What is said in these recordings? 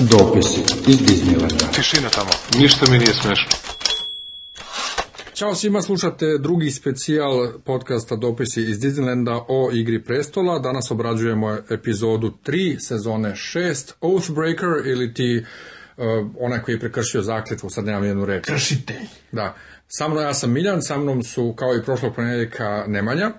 Дописи из Диснейленда. Тишина там. Ничто меня не смешно. Ćao svima, slušate drugi specijal podcasta Dopisi iz Disneylanda o Igri prestola. Danas obrađujemo epizodu 3 sezone 6 Oathbreaker ili ti uh, onaj koji je prekršio zakljetvu, sad nemam jednu reč. Kršitelj. Da. Sa mnom ja sam Miljan, sa mnom su kao i prošlog ponedjeljka Nemanja.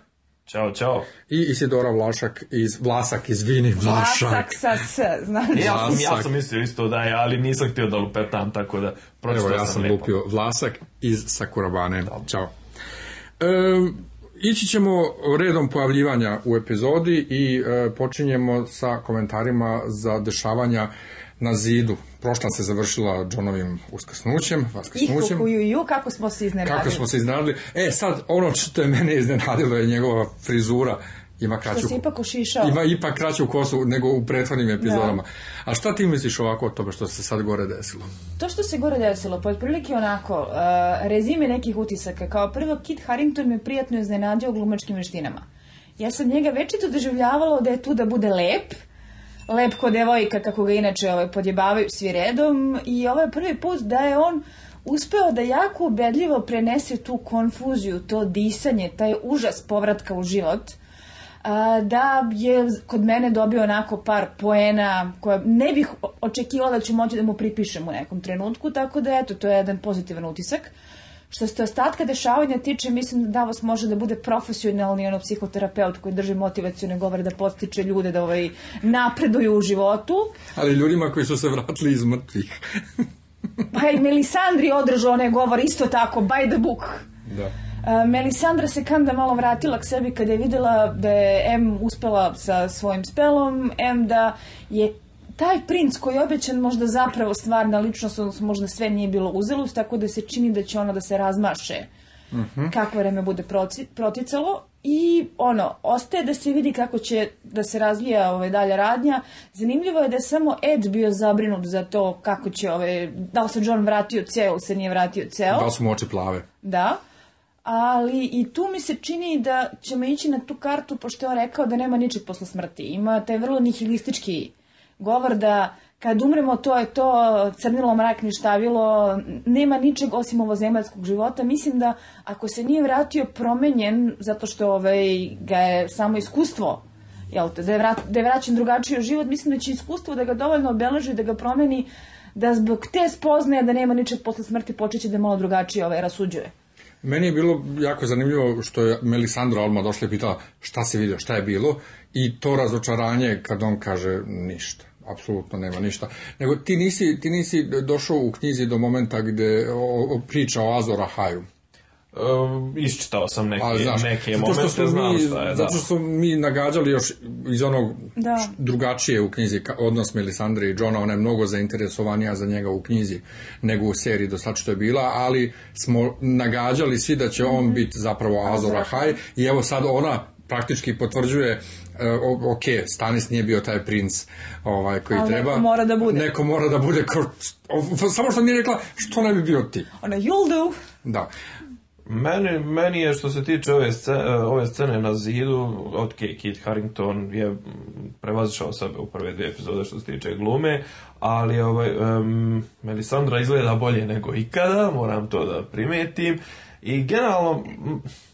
Ćao, čao. I Isidora Vlašak iz Vlasak, izvini, Vlašak. Vlasak sa S, znači. Ja sam, ja sam mislio isto da je, ali nisam htio da lupetam, tako da pročitao Evo, ja sam, lupio Vlasak iz Sakurabane. Dobro. Ćao. ići ćemo redom pojavljivanja u epizodi i e, počinjemo sa komentarima za dešavanja na zidu. Prošla se završila Johnovim uskrsnućem, vaskrsnućem. I ju, kako smo se iznenadili. Kako smo se iznenadili. E, sad, ono što je mene iznenadilo je njegova frizura. Ima kraću, što si ipak ušišao. Ima ipak kraću kosu nego u prethodnim epizodama. A šta ti misliš ovako o tome što se sad gore desilo? To što se gore desilo, pa otprilike onako, uh, rezime nekih utisaka. Kao prvo, Kit Harington me prijatno iznenadio u glumačkim veštinama. Ja sam njega večito doživljavala da je tu da bude lep, Lepko devojka, kako ga inače ovaj, podjebavaju svi redom i ovo ovaj je prvi put da je on uspeo da jako ubedljivo prenese tu konfuziju, to disanje, taj užas povratka u život, da je kod mene dobio onako par poena koje ne bih očekivala da ću moći da mu pripišem u nekom trenutku, tako da eto, to je jedan pozitivan utisak. Što se ostatka dešavanja tiče, mislim da vas može da bude profesionalni ono psihoterapeut koji drži motivacijone govore da postiče ljude da ovaj napreduju u životu. Ali ljudima koji su se vratili iz mrtvih. pa i Melisandri održao onaj govor isto tako, by the book. Da. E, Melisandra se kanda malo vratila k sebi kada je videla da je M uspela sa svojim spelom, M da je taj princ koji je obećan možda zapravo stvarna ličnost, odnosno možda sve nije bilo uzelost, tako da se čini da će ona da se razmaše mhm. kako vreme bude proticalo i ono, ostaje da se vidi kako će da se razvija ove ovaj, dalja radnja. Zanimljivo je da je samo Ed bio zabrinut za to kako će ovaj, da li se John vratio ceo se nije vratio ceo. Da li su mu oči plave. Da. Ali i tu mi se čini da ćemo ići na tu kartu, pošto je on rekao da nema ničeg posla smrti. Ima taj vrlo nihilistički govor da kad umremo to je to crnilo mrak ništavilo, nema ničeg osim ovozemaljskog života. Mislim da ako se nije vratio promenjen zato što ovaj, ga je samo iskustvo jel da, je vraćen drugačiji život, mislim da će iskustvo da ga dovoljno obeleži, da ga promeni, da zbog te spoznaje da nema ničeg posle smrti počeće da je malo drugačije ovaj, rasuđuje. Meni je bilo jako zanimljivo što je melisandro Alma došla i pitala šta si vidio, šta je bilo i to razočaranje kad on kaže ništa apsolutno nema ništa. Nego ti nisi, ti nisi došao u knjizi do momenta gdje priča o Azorahaju. Uh, ehm, iščitao sam neke, neke zato momente, Zato što smo mi nagađali još iz onog drugačije u knjizi, odnos Melisandre i Johna, ona je mnogo zainteresovanija za njega u knjizi nego u seriji do sad što je bila, ali smo nagađali svi da će on mhm. biti zapravo Azor i evo sad ona praktički potvrđuje uh, ok, Stanis nije bio taj princ ovaj, koji treba. Neko mora da bude. samo što mi je rekla, što ne bi bio ti? Ona, you'll do. Da. Meni, meni je što se tiče ove scene, ove scene na zidu, ok, Kit Harrington je prevazišao sebe u prve dvije epizode što se tiče glume, ali ovaj, um, Melisandra izgleda bolje nego ikada, moram to da primetim. I generalno,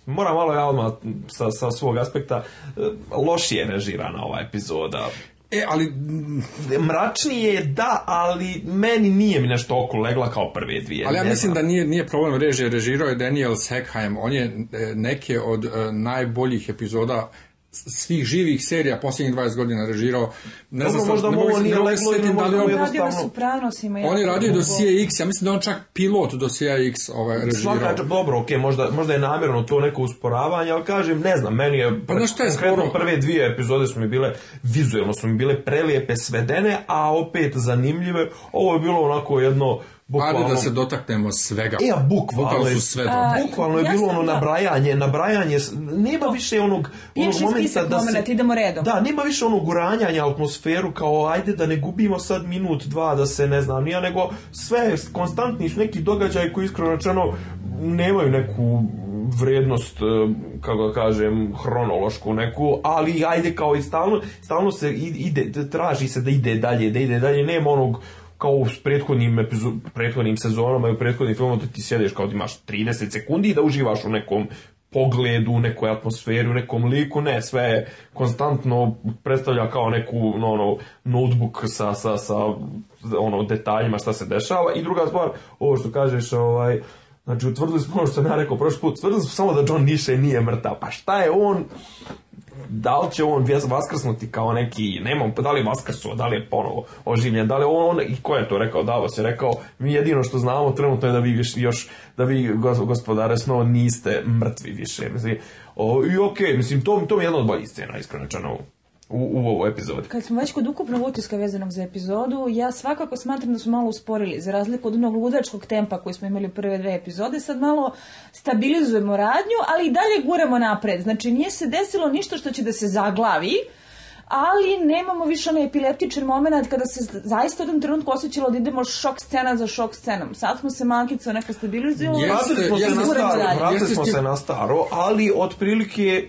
moram malo ja odmah sa, sa svog aspekta, e, lošije režirana ova epizoda. E, ali mm, mračnije je da, ali meni nije mi nešto oko legla kao prve dvije. Ali ja mislim da nije nije problem režije, režirao je Daniel Sackheim. On je e, neke od e, najboljih epizoda svih živih serija posljednjih 20 godina režirao. Ne znam, možda ne mogu nije da on, je radio dosije X, ja mislim da on čak pilot dosije X ovaj, režirao. dobro, ok, možda, je namjerno to neko usporavanje, ali kažem, ne znam, meni je... Pa je Prve dvije epizode su mi bile, vizualno su mi bile prelijepe, svedene, a opet zanimljive. Ovo je bilo onako jedno Bukvalno... Ajde da se dotaknemo svega. E, a bukvalno, sve a, bukvalno je bilo ono nabrajanje, nabrajanje, nema više onog, onog momenta da se... Moment, idemo redom. Da, nema više onog uranjanja atmosferu kao ajde da ne gubimo sad minut, dva, da se ne znam, nije nego sve konstantni neki događaj koji iskreno rečeno nemaju neku vrijednost, e, kako kažem, hronološku neku, ali ajde kao i stalno, stalno se ide, traži se da ide dalje, da ide dalje, nema onog kao u prethodnim, prethodnim sezonama i u prethodnim filmom da ti sjedeš kao da imaš 30 sekundi i da uživaš u nekom pogledu, nekoj atmosferi, u nekom liku, ne, sve konstantno predstavlja kao neku no, ono, notebook sa, sa, sa ono, detaljima šta se dešava i druga stvar, ovo što kažeš, ovaj, znači utvrdili smo ono što sam ja rekao prošli put, utvrdili smo samo da John Niše nije mrtav, pa šta je on, da li će on vaskrsnuti kao neki, nemam, da li je vaskrsuo, da li je ponovo oživljen, da li on, i ko je to rekao, Davos je rekao, mi jedino što znamo trenutno je da vi još, da vi gospodare snova niste mrtvi više, mislim, o, i okej, okay, mislim, to, to mi je jedna od boljih scena, iskreno, u, u ovoj epizodi. Kad smo već kod ukupnog utiska vezanog za epizodu, ja svakako smatram da smo malo usporili, za razliku od onog ludačkog tempa koji smo imali u prve dve epizode, sad malo stabilizujemo radnju, ali i dalje guramo napred. Znači, nije se desilo ništa što će da se zaglavi, ali nemamo više onaj epileptičan moment kada se zaista u jednom trenutku osjećalo da idemo šok scena za šok scenom. Sad smo se mankico neka stabilizujemo. Pa smo, se, na staro, vratili smo se na staro, ali otprilike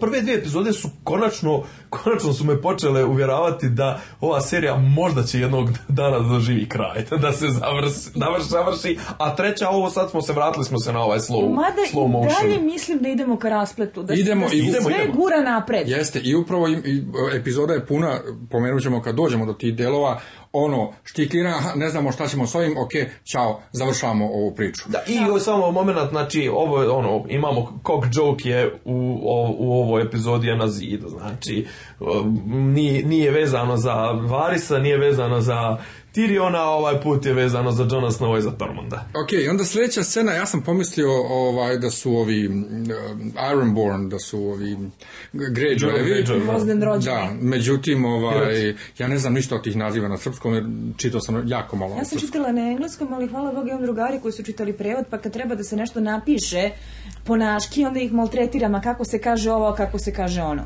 prve dvije epizode su konačno, konačno su me počele uvjeravati da ova serija možda će jednog dana doživi kraj, da se završi, završi a treća ovo sad smo se vratili smo se na ovaj slow, motion. dalje mislim da idemo ka raspletu, da, idemo, da idemo, sve gura napred. Jeste, i upravo e, epizoda je puna, pomenut ćemo kad dođemo do tih delova, ono, štikira, ne znamo šta ćemo s ovim, ok, čao, završavamo ovu priču. Da, i samo moment, znači, ovo ono, imamo, kog joke je u, o, u ovoj epizodi je na zidu, znači, nije, nije vezano za Varisa, nije vezano za ili ovaj put je vezano za Jonas Snow i za Tormunda. Ok, onda sljedeća scena, ja sam pomislio ovaj, da su ovi uh, Ironborn, da su ovi Greyjoyevi. Greyjoy, da, međutim, ovaj, ja ne znam ništa od tih naziva na srpskom, jer čitao sam jako malo. Ja sam čitala na engleskom, ali hvala Bogu imam drugari koji su čitali prevod, pa kad treba da se nešto napiše po naški onda ih maltretiram a kako se kaže ovo, kako se kaže ono.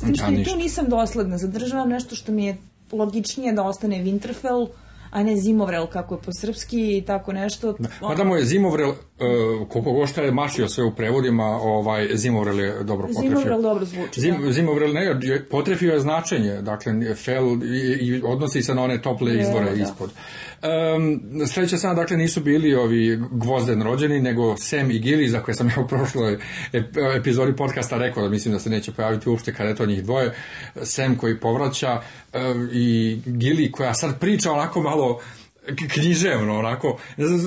Znači, ja, tu nisam dosledna, zadržavam nešto što mi je logičnije da ostane Winterfell, a ne zimovrel kako je po srpski i tako nešto. Pa Da, mu je zimovrel, e, koliko gošta je mašio sve u prevodima, ovaj, zimovrel je dobro potrefio. Zimovrel dobro zvuči. Zim, Zimovrel ne, potrefio je značenje, dakle, fel i, odnosi se na one tople izvore ispod. Um, sam dakle, nisu bili ovi gvozden rođeni, nego sem i Gili, za koje sam ja u prošloj epizodi podcasta rekao da mislim da se neće pojaviti uopšte kada je to njih dvoje. sem koji povraća i Gili koja sad priča onako malo književno, onako.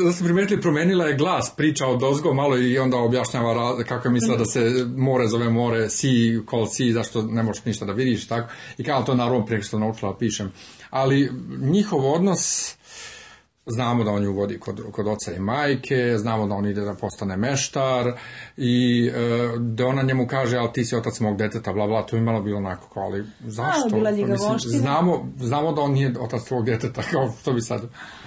Da ste primetili, promenila je glas, priča od dozgo malo i onda objašnjava kako je mislila da se more zove more, si call si zašto ne možeš ništa da vidiš, tako. I kao to naravno prije što naučila pišem. Ali njihov odnos Znamo da on ju vodi kod, kod oca i majke, znamo da on ide da postane meštar i e, da ona njemu kaže, ali ti si otac mog deteta, bla bla, to je malo bilo onako ali zašto? Pa znamo, znamo da on nije otac svog deteta, kao što bi sad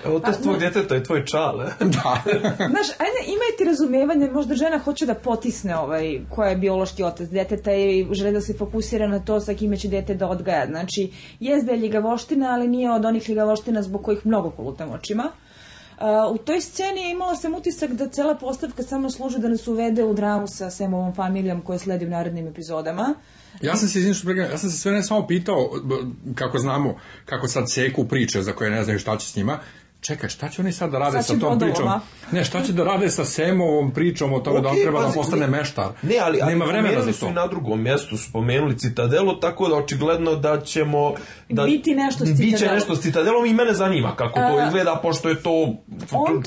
pa, otac tvoj djeteta je tvoj čale. da. Znaš, ajde, ima ti razumevanje, možda žena hoće da potisne ovaj, koja je biološki otac djeteta i želi da se fokusira na to sa kime će djete da odgaja. Znači, jezda je ljigavoština, ali nije od onih ljigavoština zbog kojih mnogo kolutam očima. u toj sceni je imala sam utisak da cela postavka samo služi da nas uvede u dramu sa ovom familijom koja sledi u narednim epizodama. Ja sam se izvinio ja sam se sve ne samo pitao kako znamo kako sad seku priče za koje ne znaju šta će s njima čekaj, šta će oni sad da rade sa tom pričom? Ne, šta će da rade sa Semovom pričom o tome da on treba da postane meštar? Ne, ali, ali vremena za to. su na drugom mjestu spomenuli citadelo, tako da očigledno da ćemo da biti nešto s citadelom. Biće nešto s citadelom i mene zanima kako to e, izgleda, pošto je to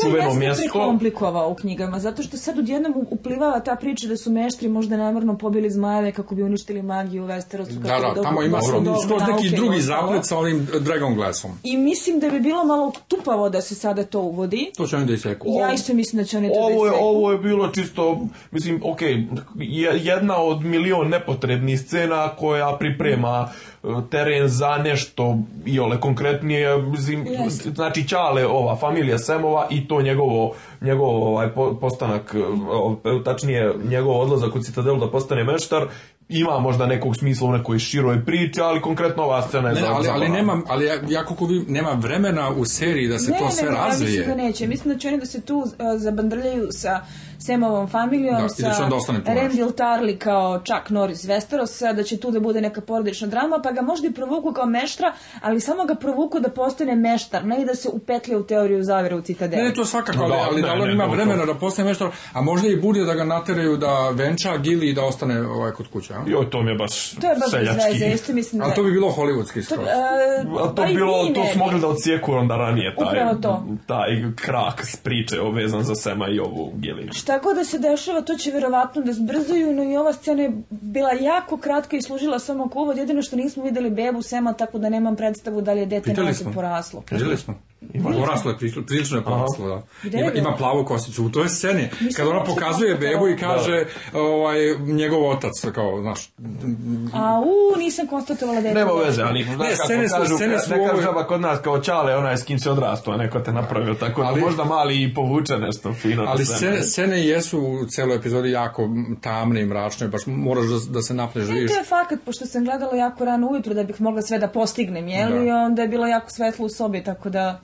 čuveno mjesto. On to komplikovao u knjigama, zato što sad odjednom uplivala ta priča da su meštri možda namrno pobili zmajeve kako bi uništili magiju u Westerosu. Da, da, tamo ima skroz neki drugi zaplet sa onim Dragon Glassom. I mislim da bi bilo malo tupavo da se sada to uvodi. To će oni da iseku. Ja isto mislim da će oni to ovo je, da iseku. Ovo je bilo čisto, mislim, ok, jedna od milion nepotrebnih scena koja priprema ono, teren za nešto i ole konkretnije zim, znači Ćale ova familija Semova i to njegovo njegov ovaj postanak eh, eh, tačnije njegov odlazak u Citadelu da postane meštar ima možda nekog smisla u nekoj široj priči, ali konkretno ova scena je ne, ali, ali, nema, ali ja, ja koliko vi, nema vremena u seriji da se to sve ne, razvije. Ne, ne, mislim da Mislim da će oni da se tu uh, zabandrljaju sa Semovom familijom, da, sa Remdil Tarly kao čak Norris Westeros, da će tu da bude neka porodična drama, pa ga možda i provuku kao meštra, ali samo ga provuku da postane meštar, ne i da se upetlja u teoriju zavere u Citadelu. Ne, to svakako, ali, da on ima vremena da postane meštar, a možda i bude da ga nateraju da venča Gili i da ostane ovaj kod kuće. A? Jo, to mi je baš To je baš seljački. to bi bilo hollywoodski skroz. To, e, a, to, pa bilo, to su mogli da ocijeku onda ranije taj, taj krak s priče vezan za Sema i ovu Gili. Tako da se dešava, to će vjerovatno da zbrzuju, no i ova scena je bila jako kratka i služila samo kovod, jedino što nismo videli bebu Sema, tako da nemam predstavu da li je dete poraslo. Pitali smo. Ima, poraslo je, prilično je poraslo, da. Ima, ima plavu kosicu. U toj sceni, kad ona pokazuje bebu i kaže ovaj, njegov otac, kao, znaš... A, u, nisam konstatovala da je... Nema veze, ali... Ne, scene su, scene su... žaba kod nas kao čale, ona je s kim se odrastao, neko te napravio, tako ali, da možda mali i povuče nešto fino. Ali scene, scene jesu u celoj epizodi jako tamne i mračne, baš moraš da, da se napneš. E, vidiš. to je fakat, pošto sam gledala jako rano ujutro da bih mogla sve da postignem, jel? I onda je bilo jako svetlo u sobi, tako da...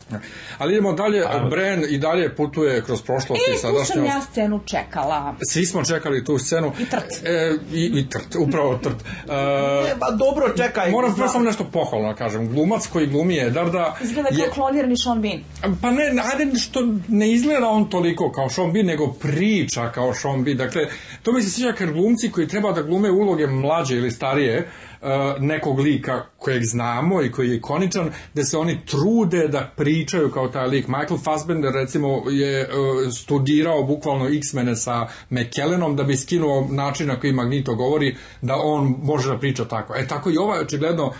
Ali idemo dalje, Bren i dalje putuje kroz prošlost e, i sadašnjost. E, tu sam ja scenu čekala. Svi smo čekali tu scenu. I trt. E, i, trt, upravo trt. E, e pa dobro, čekaj. Moram prvo samo nešto pohvalno kažem. Glumac koji glumi Edarda... Izgleda kao klonirani Sean Bean. Pa ne, ajde što ne izgleda on toliko kao Sean Bean, nego priča kao Sean Bean. Dakle, to mi se sviđa kad glumci koji treba da glume uloge mlađe ili starije, E, nekog lika kojeg znamo i koji je ikoničan, da se oni trude da pričaju kao taj lik. Michael Fassbender recimo je e, studirao bukvalno X-mene sa McKellenom da bi skinuo način na koji Magneto govori da on može da priča tako. E tako i ovaj očigledno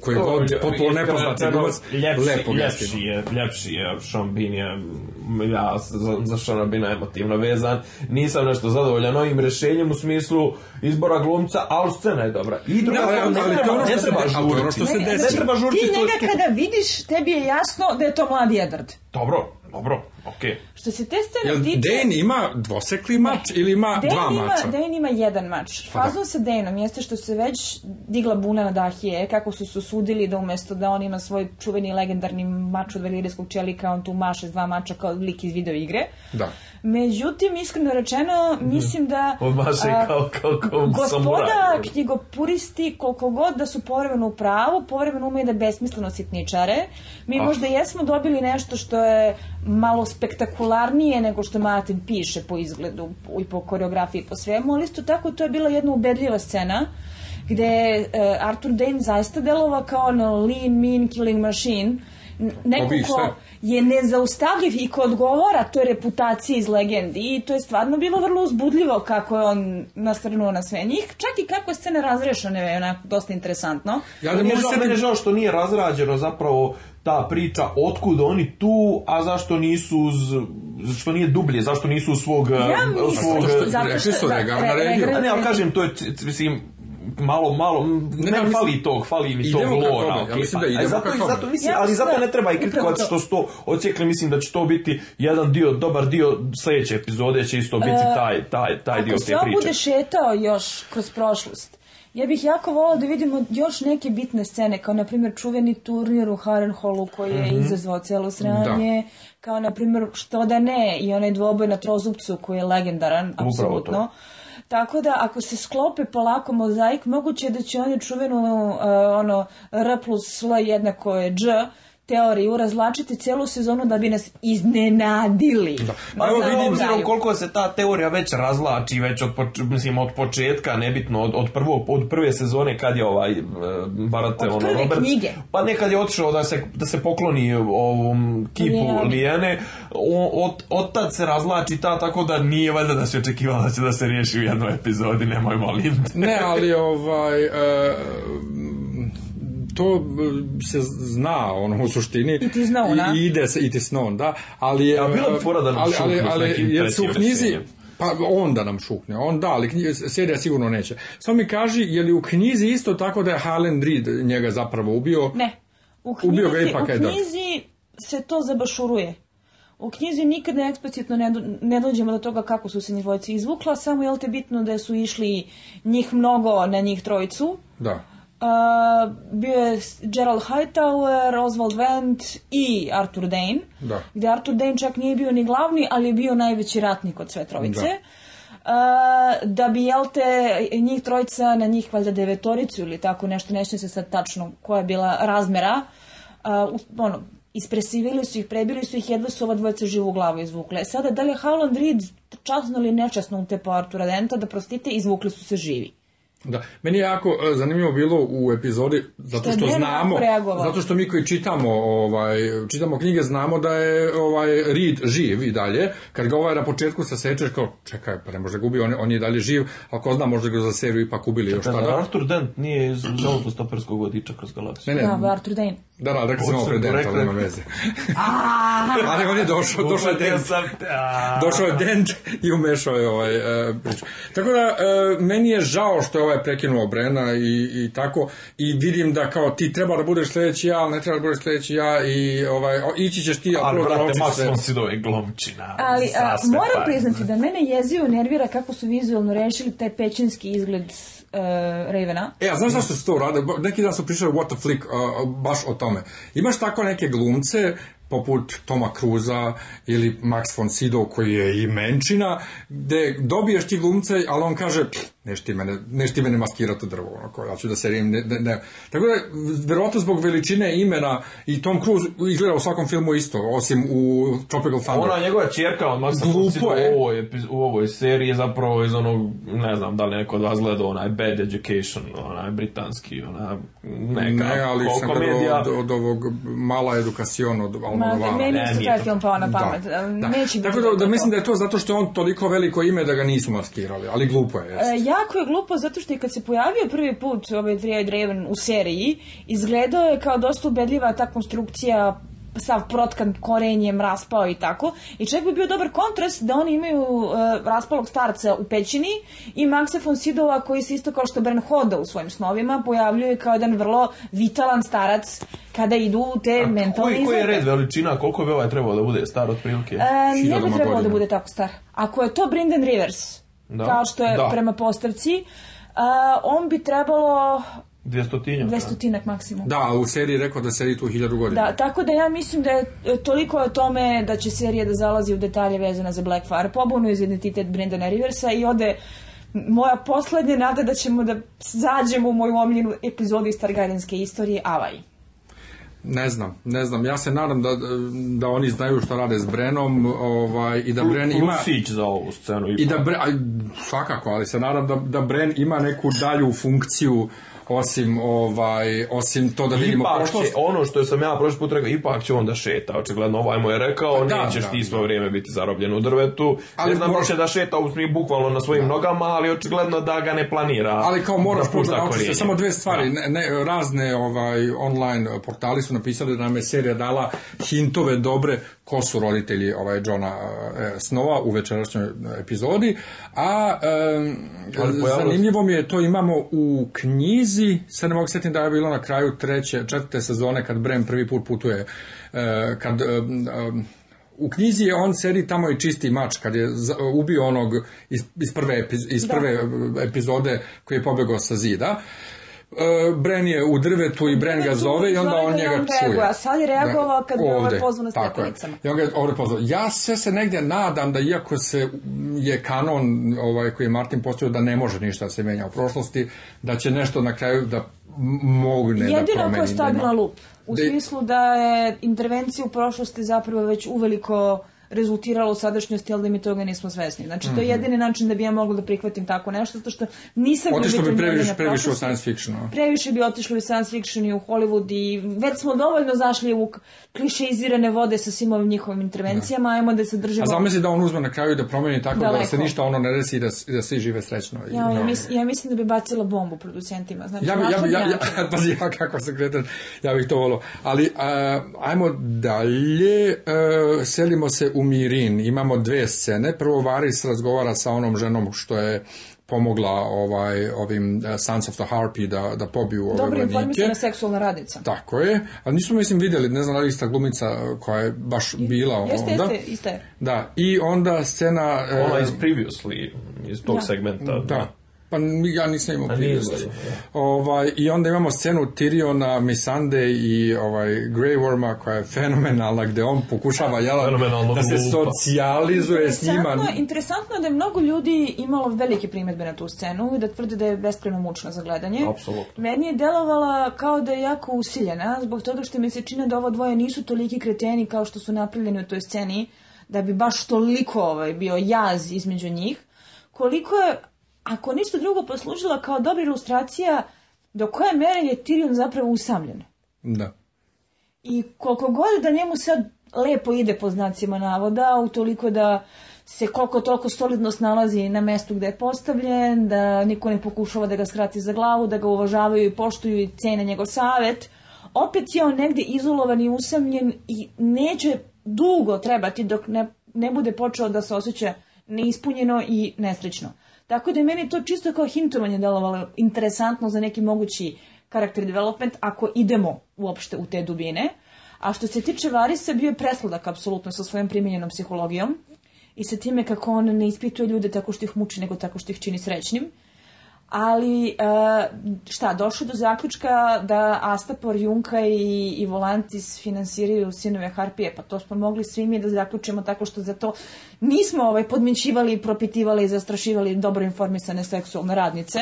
koji je potpuno nepoznati glas, ljepši je Sean Bean je ja za, za bi najemotivno vezan, nisam nešto zadovoljan novim rješenjem u smislu izbora glumca, ali scena je dobra. I druga, ne, treba, ne Ne treba ono ono žuriti. Ti njega kada vidiš, tebi je jasno da je to mladi jedrd Dobro, dobro. Okay. Što se te scene Jel, tiče... Dane ima dvosekli mač ili ima dva ima, mača? Dane ima jedan mač. Fazo pa Fazno da. sa jeste što se već digla buna na Dahije, kako su se sudili da umesto da on ima svoj čuveni legendarni mač od velirijskog čelika, on tu maše dva mača kao lik iz videoigre. Da. Međutim, iskreno rečeno, mislim da... je kao, kao, kao Gospoda knjigopuristi, koliko god da su povremeno u pravu, povremeno umeju da besmisleno sitničare. Mi možda jesmo dobili nešto što je malo spektakularnije nego što Martin piše po izgledu i po koreografiji i po svemu, ali isto tako to je bila jedna ubedljiva scena gde je Arthur Dane zaista delova kao na ono lean, mean killing machine. Pa neko ko, je nezaustavljiv i ko odgovara toj reputaciji iz legendi i to je stvarno bilo vrlo uzbudljivo kako je on nastrnuo na sve njih, čak i kako je scena razrešena onako dosta interesantno. Ja ne mogu sebi ne žao što nije razrađeno zapravo ta priča otkud oni tu, a zašto nisu uz, što nije dublje, zašto nisu svog ja, eh, svog eh, zato što, što, što, što, malo, malo, mm, ne, ne fali tog, fali mi tog lora. Ja mislim pa, da e, idemo zato, ka mislim, ali zato ne treba i kritikovati što sto ocijekli, mislim da će to biti jedan dio, dobar dio sljedeće epizode će isto biti e, taj, taj, taj dio te priče. Ako sve bude šetao još kroz prošlost, ja bih jako volao da vidimo još neke bitne scene, kao na primjer čuveni turnir u Harenholu koji je mm -hmm. izazvao celo sranje, da. kao na primjer što da ne i onaj dvoboj na trozupcu koji je legendaran, apsolutno. Tako da ako se sklope polako mozaik, moguće je da će oni čuvenu eh, ono R plus L jednako je teoriju razlačiti cijelu sezonu da bi nas iznenadili. Da. Evo vidim koliko se ta teorija već razlači, već od, mislim, od početka, nebitno, od, od, prvo, od prve sezone kad je ovaj e, Barate, ono, Robert, knjige. pa nekad je otišao da se, da se pokloni ovom kipu Lijane. od, od se razlači ta tako da nije valjda da se očekivala da da se riješi u jednoj epizodi, nemoj molim Ne, ali ovaj... E, to e, se zna ono u suštini. I ti zna ona. I, ide se, i ti snon da. Ali, ja, bilo bi e, fora da nam ali, ali, ali, jer su u knjizi, pa onda nam šukne, on da, ali knjiz, serija sigurno neće. Samo mi kaži, je li u knjizi isto tako da je Halen Reed njega zapravo ubio? Ne, u knjizi, ubio ga ipak u knjizi se to zabašuruje. U knjizi nikad ne eksplicitno ne, dođemo do toga kako su se nivojci izvukla, samo je li te bitno da su išli njih mnogo na njih trojicu. Da. Uh, bio je Gerald Hightower, Oswald Wendt i Arthur Dane. Da. Gdje Arthur Dane čak nije bio ni glavni, ali je bio najveći ratnik od sve trojice. Da. Uh, bi jel te njih trojica na njih valjda devetoricu ili tako nešto, nešto se sad tačno koja je bila razmera uh, ono, ispresivili su ih, prebili su ih, jedva su ova dvojica živu glavu izvukle. Sada, da li je Howland Reed časno ili nečasno u te po Artura Denta, da prostite, izvukli su se živi. Da, meni je jako e, zanimljivo bilo u epizodi zato što, znamo, zato što mi koji čitamo, ovaj, čitamo knjige znamo da je ovaj Reed živ i dalje. Kad ga ovaj na početku se sečeš kao čekaj, pa ne može gubi on, on je dalje živ, a ko zna možda ga za seriju ipak ubili još tada. Arthur Dent nije iz stoperskog vodiča kroz galaksiju. Ne, ne. Da, Arthur Dent. Da, da, sam smo dent, ali nema veze. Ali on je došao, došao je dent, došao je dent i umešao je ovaj e, priču. Tako da, e, meni je žao što je ovaj prekinuo Brena i, i tako, i vidim da kao ti treba da budeš sljedeći ja, ali ne treba da budeš sljedeći ja i ovaj, ići ćeš ti, ali prvo da naučiš Ali, si dove glomčina. Ali, moram pa. priznati da mene jezio nervira kako su vizualno rešili taj pećinski izgled uh, eh, Ravena. E, a znaš zašto se to rade Neki dan su pričali What the baš o tome. Imaš tako neke glumce, poput Toma Cruza ili Max von Sydow koji je i menčina, gde dobiješ ti glumce, ali on kaže, nešto mene, nešto mene maskirati drvo, onako, ja ću da se ne, ne, ne. Tako da, verovatno zbog veličine imena i Tom Cruise izgleda u svakom filmu isto, osim u Tropical Thunder. Ona njegova čerka od ono, Maxa Glupo je. U ovoj, u ovoj seriji je zapravo iz onog, ne znam da li neko od vas gledao onaj Bad Education, onaj britanski, onaj neka ne, ali sam komedija. Od, od, ovog Mala Educacion od Almodovala. Meni isto taj film pao na pamet. Da, da. Neće Tako da, da, mislim da je to zato što je on toliko veliko ime da ga nisu maskirali, ali glupo je. Jest. E, ja jako je glupo zato što i kad se pojavio prvi put ovaj Dread Draven u seriji, izgledao je kao dosta ubedljiva ta konstrukcija sav protkan korenjem raspao i tako. I čak bi bio dobar kontrast da oni imaju uh, raspalog starca u pećini i Maxa von Sidova koji se isto kao što Bren hoda u svojim snovima pojavljuje kao jedan vrlo vitalan starac kada idu u te A, mentalne koji, koji je red veličina? Koliko bi ovaj trebao da bude star otprilike? E, ne bi trebao da bude tako star. Ako je to Brinden Rivers, da. kao što je prema postavci, on bi trebalo 200 Dvjestotinjak maksimum. Da, u seriji rekao da sedi tu hiljadu godina. Da, tako da ja mislim da je e, toliko o tome da će serija da zalazi u detalje vezana za Blackfire pobunu iz identitet Brendana Riversa i ode moja poslednja nada da ćemo da zađemo u moju omiljenu epizodu iz Targaryenske istorije Avaj. Ne znam, ne znam. Ja se nadam da, da oni znaju što rade s Brenom ovaj, i da Bren ima... Lusić za ovu scenu. I da svakako, ali se nadam da, da Bren ima neku dalju funkciju osim ovaj osim to da vidimo ipak ono što sam ja prošli put rekao, ipak će on da šeta. Očigledno ovaj mu je rekao, pa da, nećeš da, ti svoje vrijeme biti zarobljen u drvetu. Ali ne znam moraš... da šeta u bukvalno na svojim nogama, ali očigledno da ga ne planira. Ali kao moraš da samo dve stvari. Ne, razne ovaj online portali su napisali da nam je serija dala hintove dobre ko su roditelji ovaj Johna eh, Snova u večerašnjoj epizodi, a zanimljivo mi je to imamo u knjizi se sad ne mogu sjetiti da je bilo na kraju treće, četvrte sezone kad Brem prvi put putuje, e, kad e, e, u knjizi je on sedi tamo i čisti mač kad je ubio onog prve, iz prve epizode koji je pobjegao sa zida. E, Bren je u drvetu i Bren ga zove i onda on njega čuje. A sad je dakle, reagovao kad je ovaj pozvan I Ja se se negdje nadam da iako se je kanon ovaj, koji je Martin postavio da ne može ništa se menja u prošlosti, da će nešto na kraju da mogne Jedino da promeni. Jedino je stabilan lup. U smislu da je intervencija u prošlosti zapravo već uveliko rezultiralo u sadašnjosti, ali da mi toga nismo svesni. Znači, to je mhm. jedini način da bi ja mogla da prihvatim tako nešto, zato što nisam... Otišlo bi previše, previše u science fiction. Ono. Previše bi otišlo u science fiction i u Hollywood i već smo dovoljno zašli u klišeizirane vode sa svim ovim njihovim intervencijama, ajmo da se držimo... A zamisli da on uzme na kraju da promeni tako da se ništa ono ne resi i da, svi žive srećno. Ja, mislim da bi bacila bombu producentima. Znači, ja, ja, ja, kako se ja bih to volao. Ali, ajmo dalje, e, selimo se u Mirin imamo dve scene. Prvo Varys razgovara sa onom ženom što je pomogla ovaj, ovim uh, Sons of the Harpy da, da pobiju ove Dobro, na seksualna radica. Tako je. A nismo, mislim, vidjeli, ne znam ista glumica koja je baš bila onda. Jeste, jeste, Da, i onda scena... Ona eh, iz previously, iz tog da. segmenta. Da. Pa ja nisam imao pa prijednosti. Ovaj, I onda imamo scenu Tyriona, Misande i ovaj, Grey Worma koja je fenomenalna gdje on pokušava jela, da se socijalizuje s njima. Interesantno je da je mnogo ljudi imalo velike primjedbe na tu scenu i da tvrde da je beskreno mučno za gledanje. Absolutno. Meni je delovala kao da je jako usiljena zbog toga što mi se čine da ovo dvoje nisu toliki kreteni kao što su napravljeni u toj sceni da bi baš toliko ovaj, bio jaz između njih koliko je ako ništa drugo poslužila kao dobra ilustracija do koje mere je Tyrion zapravo usamljen. Da. I koliko god da njemu sad lepo ide po znacima navoda, utoliko da se koliko toliko solidno snalazi na mestu gde je postavljen, da niko ne pokušava da ga skrati za glavu, da ga uvažavaju i poštuju i cene njegov savet, opet je on negdje izolovan i usamljen i neće dugo trebati dok ne, ne bude počeo da se osjeća neispunjeno i nesrećno. Tako da je meni to čisto kao hintovanje delovalo interesantno za neki mogući karakter development ako idemo uopšte u te dubine. A što se tiče Varisa, bio je presladak apsolutno sa svojom primjenjenom psihologijom i sa time kako on ne ispituje ljude tako što ih muči, nego tako što ih čini srećnim ali e, šta, došli do zaključka da Astapor, Junka i, i Volantis finansiraju sinove Harpije, pa to smo mogli svi mi da zaključimo tako što za to nismo ovaj, podmićivali, propitivali i zastrašivali dobro informisane seksualne radnice.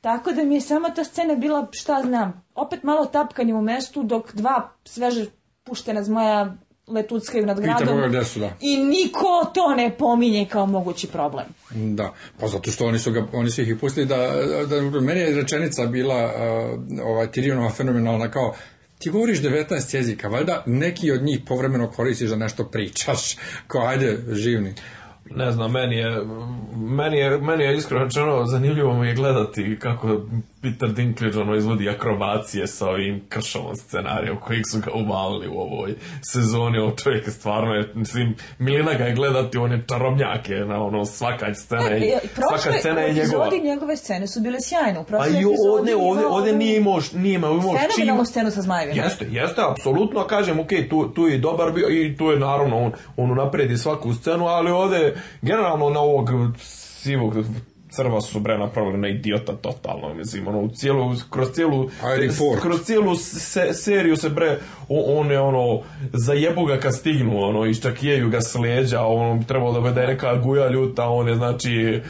Tako da mi je sama ta scena bila, šta znam, opet malo tapkanje u mestu dok dva sveže puštena zmaja letuckaju nad gradom. I niko to ne pominje kao mogući problem. Da, pa zato što oni su, oni su ih i pustili da, da, da meni je rečenica bila uh, ovaj, Tirionova fenomenalna kao ti govoriš 19 jezika, valjda neki od njih povremeno koristiš da nešto pričaš, kao ajde živni ne znam, meni je, meni je, meni je iskreno zanimljivo mi je gledati kako Peter Dinklage ono izvodi akrobacije sa ovim kršovom scenarijom kojeg su ga uvalili u ovoj sezoni. Ovo čovjek je stvarno, je, mislim, Milina ga je gledati, one čarobnjake na ono, svaka scena pa, je, e, svaka scena je njegova. njegove scene su bile sjajne. U A i ovdje, ovdje, ovdje nije imao, nije imao, imao čim... scenu sa Zmajevima. Jeste, jeste, apsolutno, kažem, ok, tu, tu je dobar bio i tu je naravno, on, on unapredi svaku scenu, ali ovdje, generalno na ovog sivog crva su bre napravili na idiota totalno, mislim, ono, u cijelu, kroz cijelu, kroz cijelu seriju se bre, on je ono, zajebu ga kad stignu, ono, iščakijeju ga s leđa, ono, trebalo da bude neka guja ljuta, on je, znači,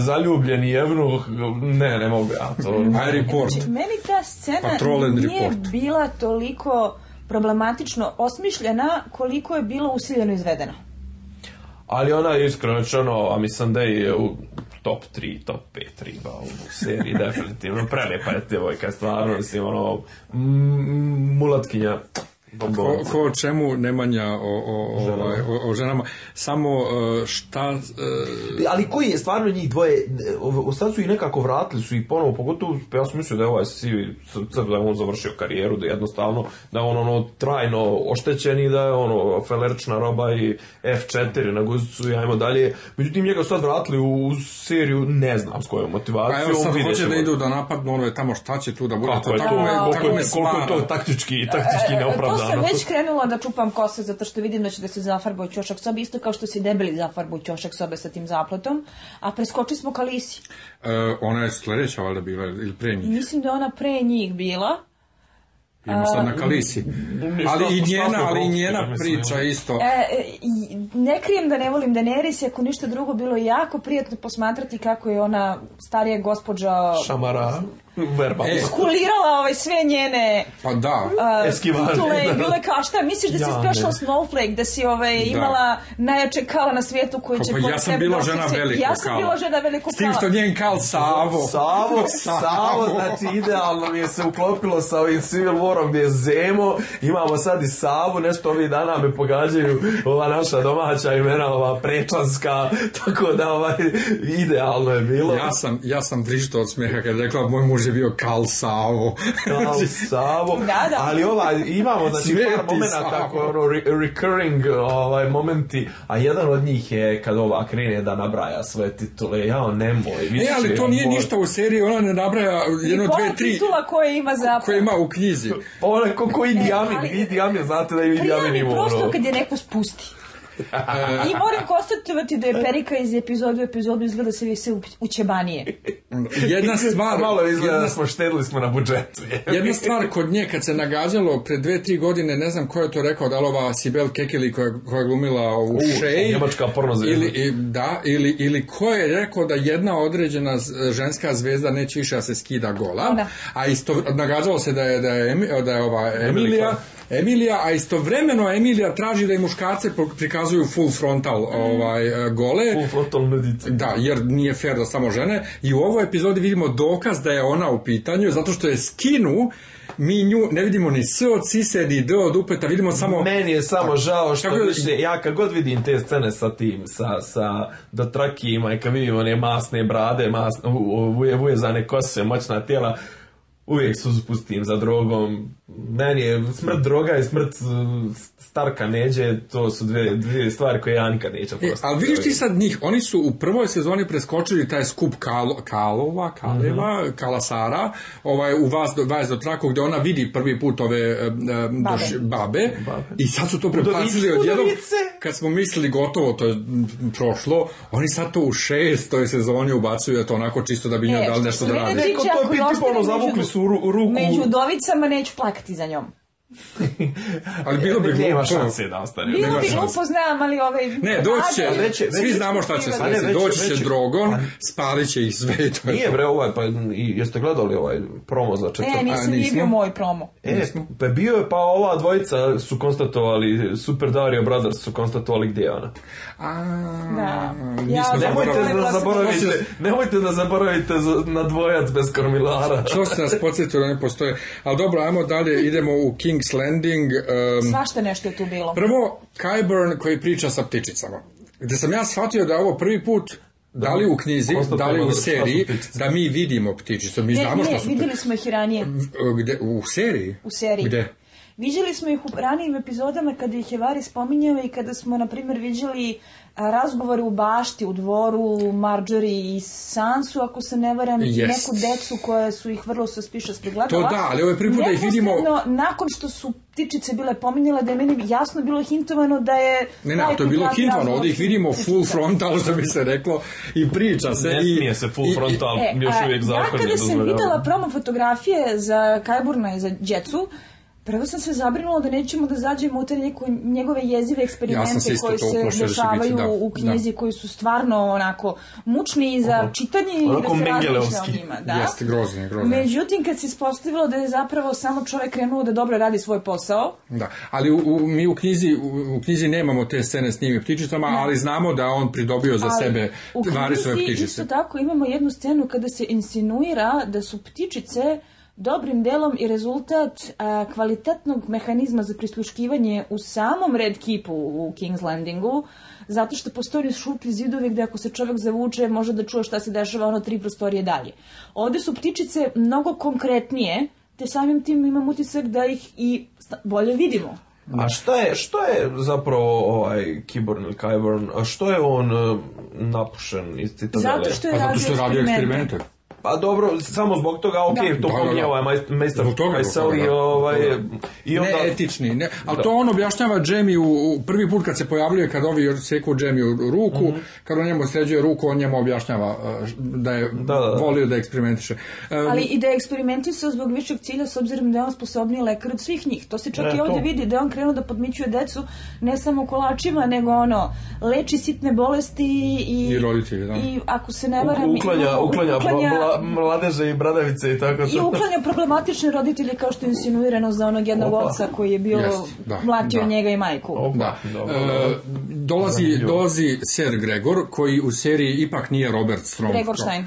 zaljubljen i jevnu, ne, ne mogu ja to. Airport. meni ta scena nije bila toliko problematično osmišljena koliko je bilo usiljeno izvedeno. Ali ona je iskreno ono, a mislim da je top 3, top 5 riba u seriji, definitivno. Prelepa je devojka, stvarno, mislim, ono, mulatkinja, Ko, čemu Nemanja o, o, o, o ženama, ovaj, samo e, šta... E, Ali koji je stvarno njih dvoje, sad su i nekako vratili su i ponovo, pogotovo pa ja sam mislio da je ovaj sivi sad da je on završio karijeru, da je jednostavno, da je on ono trajno oštećen i da je ono felerčna roba i F4 na guzicu i ajmo dalje. Međutim, njega su sad vratili u seriju, ne znam s kojom motivacijom. A pa evo sad hoće da idu da napadnu ono je tamo šta će tu da bude. Kako je to, tako, me, je to taktički, taktički e, sam već krenula da čupam kose zato što vidim da će da se u ćošak sobe, isto kao što si debeli u ćošak sobe sa tim zapletom, a preskoči smo kalisi. Uh, ona je sledeća valjda bila, ili pre njih? Mislim da ona pre njih bila. Imamo sad na kalisi. Ali i njena, ali i njena priča isto. E, e ne krijem da ne volim Daenerys, ako ništa drugo bilo je jako prijatno posmatrati kako je ona starija gospođa... Šamara. Verbalno. E, skulirala ovaj sve njene pa da. Uh, Eskivaže. Bile kao šta, misliš da si ja, special snowflake, da si ovaj, imala najjače kala na svijetu koji pa, će... Pa, ja sam bila žena veliko Ja sam bila žena veliko kala. S tim što njen kal Savo. Savo, Savo, znači idealno mi je se uklopilo sa ovim Civil Warom gdje je Zemo, imamo sad i Savo nešto ovih dana me pogađaju ova naša domaća imena, ova prečanska, tako da ovaj, idealno je bilo. Ja sam, ja sam drižito od smijeha kad je rekla moj muž je bio Kal Savo. Kal znači, Savo. da, da. Ali ova, imamo znači Sveti par momenta ono, re, recurring ovaj, momenti, a jedan od njih je kad ova krene da nabraja svoje titule, ja on nemoj. E, više, e, ali to nije ništa u seriji, ona ne nabraja jedno, dve, tri. titula koje ima zapravo. Koje ima u knjizi. Pa ona ko, ko e, Idi Amin, Idi Amin, znate da je Idi Amin imao. Prosto ono. kad je neko spusti. I moram konstatovati da je Perika iz epizodu u epizodu izgleda se više učebanije. Jedna stvar... Malo izgleda smo štedili smo na budžetu. jedna stvar kod nje kad se nagađalo pre dve, tri godine, ne znam ko je to rekao, da li ova Sibel Kekili koja, koja je glumila u, u Šeji. Njemačka porno zvezda. Ili, i, da, ili, ili ko je rekao da jedna određena ženska zvezda neće više da se skida gola. A isto, nagađalo se da je, da da je ova Emilija Emilija, a istovremeno Emilija traži da i muškarce prikazuju full frontal mhm. ovaj, e, gole. Full frontal medicine. Da, jer nije fair da samo žene. I u ovoj epizodi vidimo dokaz da je ona u pitanju, zato što je skinu mi nju ne vidimo ni S od sise, ni D od upeta, vidimo samo... Meni je samo pa, žao što ja kad god vidim te scene sa tim, sa, sa dotrakijima i kad vidim one masne brade, masne, kose, moćna tijela, uvijek su pustim za drogom. Meni je smrt droga i smrt e, starka neđe, to su dvije, dvije stvari koje ja nikad neću prosto. E, a vidiš ti sad njih, oni su u prvoj sezoni preskočili taj skup Kalo, Kalova, Kaleva, mm-hmm. Kalasara, ovaj, u vas, do, vas do traku gdje ona vidi prvi put ove um, babe. Doš, babe. babe. i sad su to prepasili odjednom. Kad smo mislili gotovo, to je prošlo, oni sad to u šestoj sezoni ubacuju, to onako čisto da bi njoj e, dali nešto da radi Neko to je ne, ne, ne su u ruku... Među udovicama neću plakati za njom. ali bilo bi glupo. Nema šanse da ostane. Bilo bi glupo, znam, ali ove Ne, doći će, svi znamo šta će se desiti. Doći će Drogon, spalit će ih sve Nije bre ovaj, pa jeste gledali ovaj promo za e, četvrtak? E, nisam, nije bio moj promo. E, pa bio je, pa ova dvojica su konstatovali, Super Dario Brothers su konstatovali gdje je ona. A, da. Ja, nemojte, da zaboravite, nemojte da zaboravite na dvojac bez kormilara. Što se nas da ne postoje. Ali dobro, ajmo dalje, idemo u King King's Landing. Um, Svašta nešto je tu bilo. Prvo, Kyburn koji priča sa ptičicama. Gde sam ja shvatio da je ovo prvi put da li u knjizi, da li u seriji, da mi vidimo ptičicu, mi ne, znamo ne, što su... vidjeli smo ih i ranije. Gde, u seriji? U seriji. Gde? Viđali smo ih u ranijim epizodama kada ih je Vari spominjao i kada smo, na primjer, viđali e, razgovore u bašti, u dvoru, Marjorie i Sansu, ako se ne varam, yes. neku decu koje su ih vrlo spiša spregledala. To da, ali ovo ovaj ih vidimo... Nakon što su ptičice bile pominjale da je meni jasno bilo hintovano da je... Ne, ne, to je bilo hintovano, ovdje ih vidimo full frontal, što bi se reklo, i priča se. Ne smije se full frontal, i, i, e, još uvijek zakon Ja kada sam videla promo fotografije za Kajburna i za Djecu, Prvo sam se zabrinula da nećemo da zađemo u te neku, njegove jezive eksperimente koji se dešavaju da, u knjizi, koji su stvarno onako mučni za čitanje i da se razmišlja o njima. Da? Jeste grozni, grozni. Međutim, kad se ispostavilo da je zapravo samo čovek krenuo da dobro radi svoj posao. Da, ali u, mi u knjizi, u, knjizi nemamo te scene s njim i ptičicama, ali znamo da on pridobio za ali, sebe svoje ptičice. U knjizi isto tako imamo jednu scenu kada se insinuira da su ptičice dobrim delom i rezultat e, kvalitetnog mehanizma za prisluškivanje u samom Red Keepu u King's Landingu, zato što postoji šuplji zidovi gde ako se čovjek zavuče može da čuje šta se dešava ono tri prostorije dalje. Ovdje su ptičice mnogo konkretnije, te samim tim imam utisak da ih i bolje vidimo. A šta je, šta je zapravo ovaj Kiborn ili Kyborn, a što je on e, napušen iz citadele? Zato što je radio eksperimente. Pa dobro, samo zbog toga, ok, to pominje ovaj majstor Kajseli, ovaj, Neetični, ali to on objašnjava Jamie u, prvi put kad se pojavljuje, kad ovi seku Jamie u ruku, mm kad on njemu sređuje ruku, on njemu objašnjava e, da je da, volio da eksperimentiše. E, ali i da je eksperimentisao zbog višeg cilja, s obzirom da je on sposobniji lekar od svih njih. To se čak i ovdje vidi, da je on krenuo da podmićuje decu, ne samo kolačima, nego ono, leči sitne bolesti i... I roditelji, I ako se ne varam... Uklanja, uklanja, uklanja mladeže i bradavice i tako to. I uklanja problematične roditelje kao što je insinuirano za onog jednog oca koji je bio mlatio njega i majku. E, dolazi, Ser Gregor koji u seriji ipak nije Robert Strong. Gregor Stein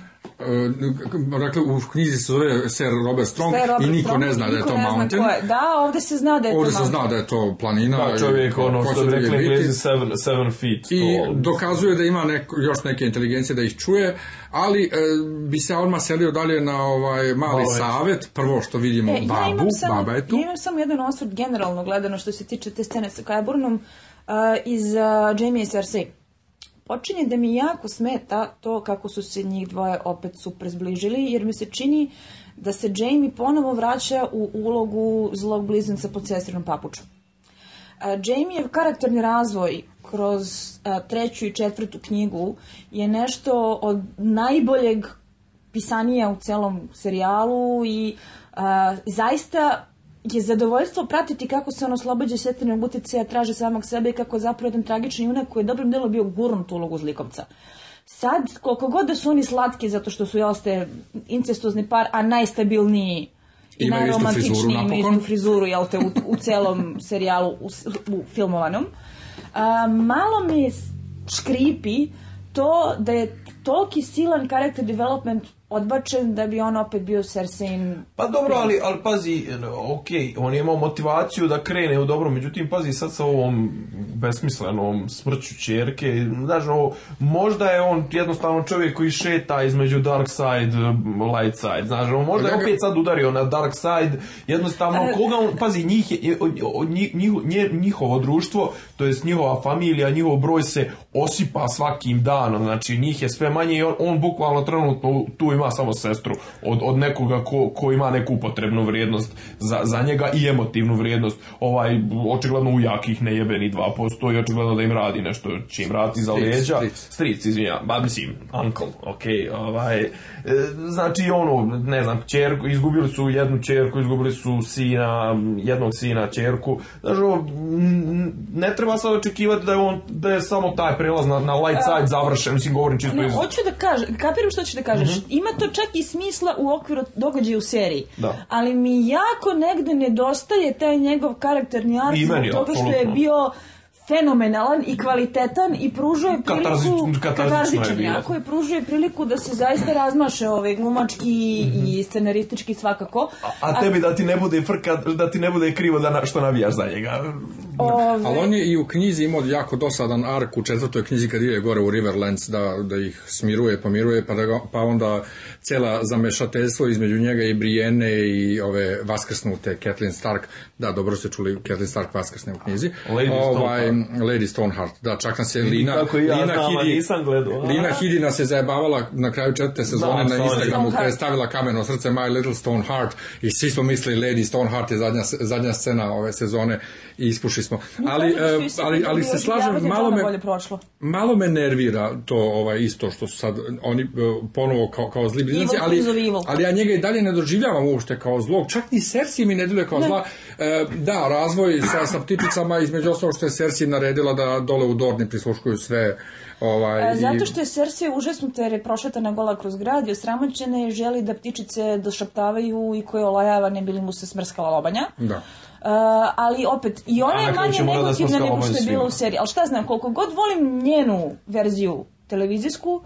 dakle u knjizi se zove Sir Robert Strong i niko ne zna da je to mountain. da, ovdje se zna da je to mountain. se zna da je to planina. Da, čovjek ono što bi rekli englezi seven, seven feet. I dokazuje da ima još neke inteligencije da ih čuje, ali e, bi se odmah selio dalje na ovaj mali savjet, prvo što vidimo e, babu, baba je tu. Ja imam samo jedan osvrt generalno gledano što se tiče te scene sa Kajaburnom e, iz uh, Jamie Cersei počinje da mi jako smeta to kako su se njih dvoje opet super zbližili, jer mi se čini da se Jamie ponovo vraća u ulogu zlog blizanca pod sestrinom papučom. E, Jamie je karakterni razvoj kroz e, treću i četvrtu knjigu je nešto od najboljeg pisanija u celom serijalu i e, zaista je zadovoljstvo pratiti kako se on oslobađa sjetrenog utjecaja, traže samog sebe i kako je zapravo jedan tragični junak koji je dobrim delom bio gurnut ulogu zlikovca. Sad, koliko god da su oni slatki zato što su, jel ste, incestuzni par, a najstabilniji i najromantičniji, frizuru, imaju frizuru, jel te, u, celom serijalu, u, filmovanom, malo mi škripi to da je toliki silan karakter development odbačen da bi on opet bio Sersein. Pa dobro, ali, ali pazi, ono, ok, on je imao motivaciju da krene u dobro, međutim, pazi sad sa ovom besmislenom smrću čerke, znaš, ovo, možda je on jednostavno čovjek koji šeta između dark side, light side, znaš, ono, možda je opet sad udario na dark side, jednostavno, koga on, pazi, njih, njihovo društvo, to jest njihova familija, njihov broj se osipa svakim danom, znači njih je sve manje i on, on bukvalno trenutno tu ima samo sestru od, od nekoga ko, ko, ima neku potrebnu vrijednost za, za, njega i emotivnu vrijednost. Ovaj, očigledno u jakih ne ni 2% i očigledno da im radi nešto čim rati za leđa. Stric, izvinja, ba, mislim, uncle, ok, ovaj, e, znači ono, ne znam, čerku, izgubili su jednu čerku, izgubili su sina, jednog sina, čerku, znači, ne treba sad očekivati da je on, da je samo taj pre prelaz na, na light side završen, mislim, govorim čisto iz... Hoću da kažem, kapiram što ću da kažeš. Mhm. Ima to čak i smisla u okviru događaja u seriji. Da. Ali mi jako negde nedostaje taj njegov karakterni art toga što je bio fenomenalan i kvalitetan i pružuje priliku je pružuje priliku da se zaista razmaše ove ovaj glumački i mhm. scenaristički svakako a, a tebi da ti ne bude frka da ti ne bude krivo da na, što navijaš za njega Ove... Ali on je i u knjizi imao jako dosadan ark u četvrtoj knjizi kad je gore u Riverlands da, da ih smiruje, pomiruje, pa, da pa onda cela zamešateljstvo između njega i Brijene i ove vaskrsnute Kathleen Stark, da dobro ste čuli Kathleen Stark vaskrsne u knjizi. Lady, ovaj, Lady Stoneheart. Da, čak nas je Lina, Lina, Hidi, nisam gledao. Lina Hidina se zajebavala na kraju četvrte sezone na Instagramu kada je stavila kameno srce My Little Stoneheart i svi smo mislili Lady Stoneheart je zadnja, zadnja scena ove sezone i ispuši ali, e, ali, ali, ali se slažem, malo me, malo me nervira to ovaj, isto što su sad oni e, ponovo kao, kao zli ali, ali ja njega i dalje ne doživljavam uopšte kao zlog. Čak ni Cersei mi ne dođe kao zla. E, da, razvoj sa, sa ptičicama, između ostalog što je Cersei naredila da dole u Dorni prisluškuju sve Ovaj, Zato što je Sersija užasnuta jer je na gola kroz grad i osramoćena i želi da ptičice došaptavaju i koje olajava ne bili mu se smrskala lobanja. Da. Uh, ali opet, i ona je manje negativna nego što je bila u seriji. Ali šta znam, koliko god volim njenu verziju televizijsku,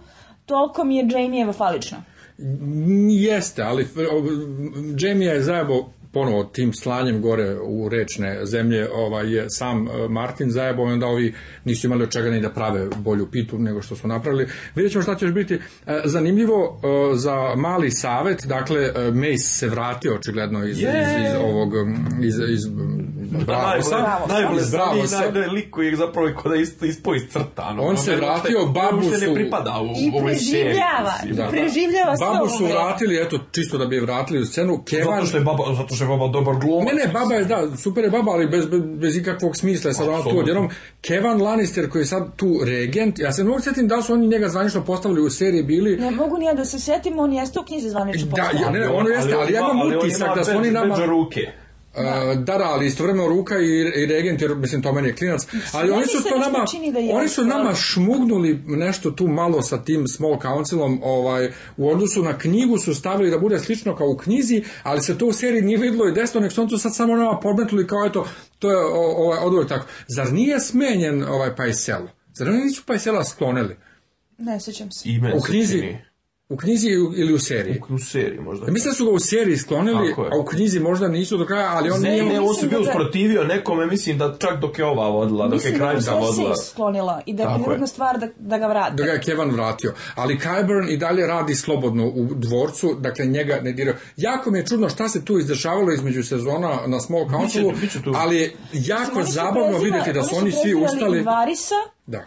toliko mi je Jamie-eva falična. Jeste, ali Jamie je zajebo ponovo tim slanjem gore u rečne zemlje ovaj, je sam e, Martin zajebao i onda ovi nisu imali od čega ni da prave bolju pitu nego što su napravili. Vidjet ćemo šta će biti. E, zanimljivo e, za mali savet, dakle Mace se vratio očigledno iz, iz, ovog iz, iz lik koji je zapravo kod isto ono, On ono, se vratio, babu su... ne pripada u I preživljava, su vratili, eto, čisto da bi je vratili u scenu. Kevan, zato što je zato baba dobar glumac. Ne, ne, baba je, da, super je baba, ali bez, bez ikakvog smisla. Sad ona tu odjednom, Kevan Lannister koji je sad tu regent, ja se ne mogu sjetim da su oni njega zvanično postavili u seriji bili... Ne mogu ni ja da se sjetim, on jeste u knjizi zvanično postavili. Da, ja, ne, ono jeste, ali, ali ja imam utisak da su oni nama... ruke. Da. da, ali istovremeno ruka i, regent, jer mislim to meni je klinac, ali oni su to nama, oni su nama šmugnuli nešto tu malo sa tim small councilom, ovaj, u odnosu na knjigu su stavili da bude slično kao u knjizi, ali se to u seriji nije vidjelo i desno, nek su to sad samo nama podmetili kao eto, to je ovaj, odvoj tako. Zar nije smenjen ovaj Pajsel? Zar oni nisu Pajsela sklonili? Ne sjećam se. u knjizi, u knjizi ili u seriji? U, seriji možda. Ja, mislim da su ga u seriji sklonili, a u knjizi možda nisu do kraja, ali on ne, nije... Ne, on se bio usprotivio nekome, mislim da čak dok je ova vodila, dok je kraljka vodila. Mislim da se sklonila i da je druga stvar da, da ga vrati. Da ga je Kevan vratio. Ali Kyburn i dalje radi slobodno u dvorcu, dakle njega ne diraju. Jako mi je čudno šta se tu izdešavalo između sezona na Small Councilu, ali znači, jako zabavno vidjeti da su oni svi ustali... Varisa, da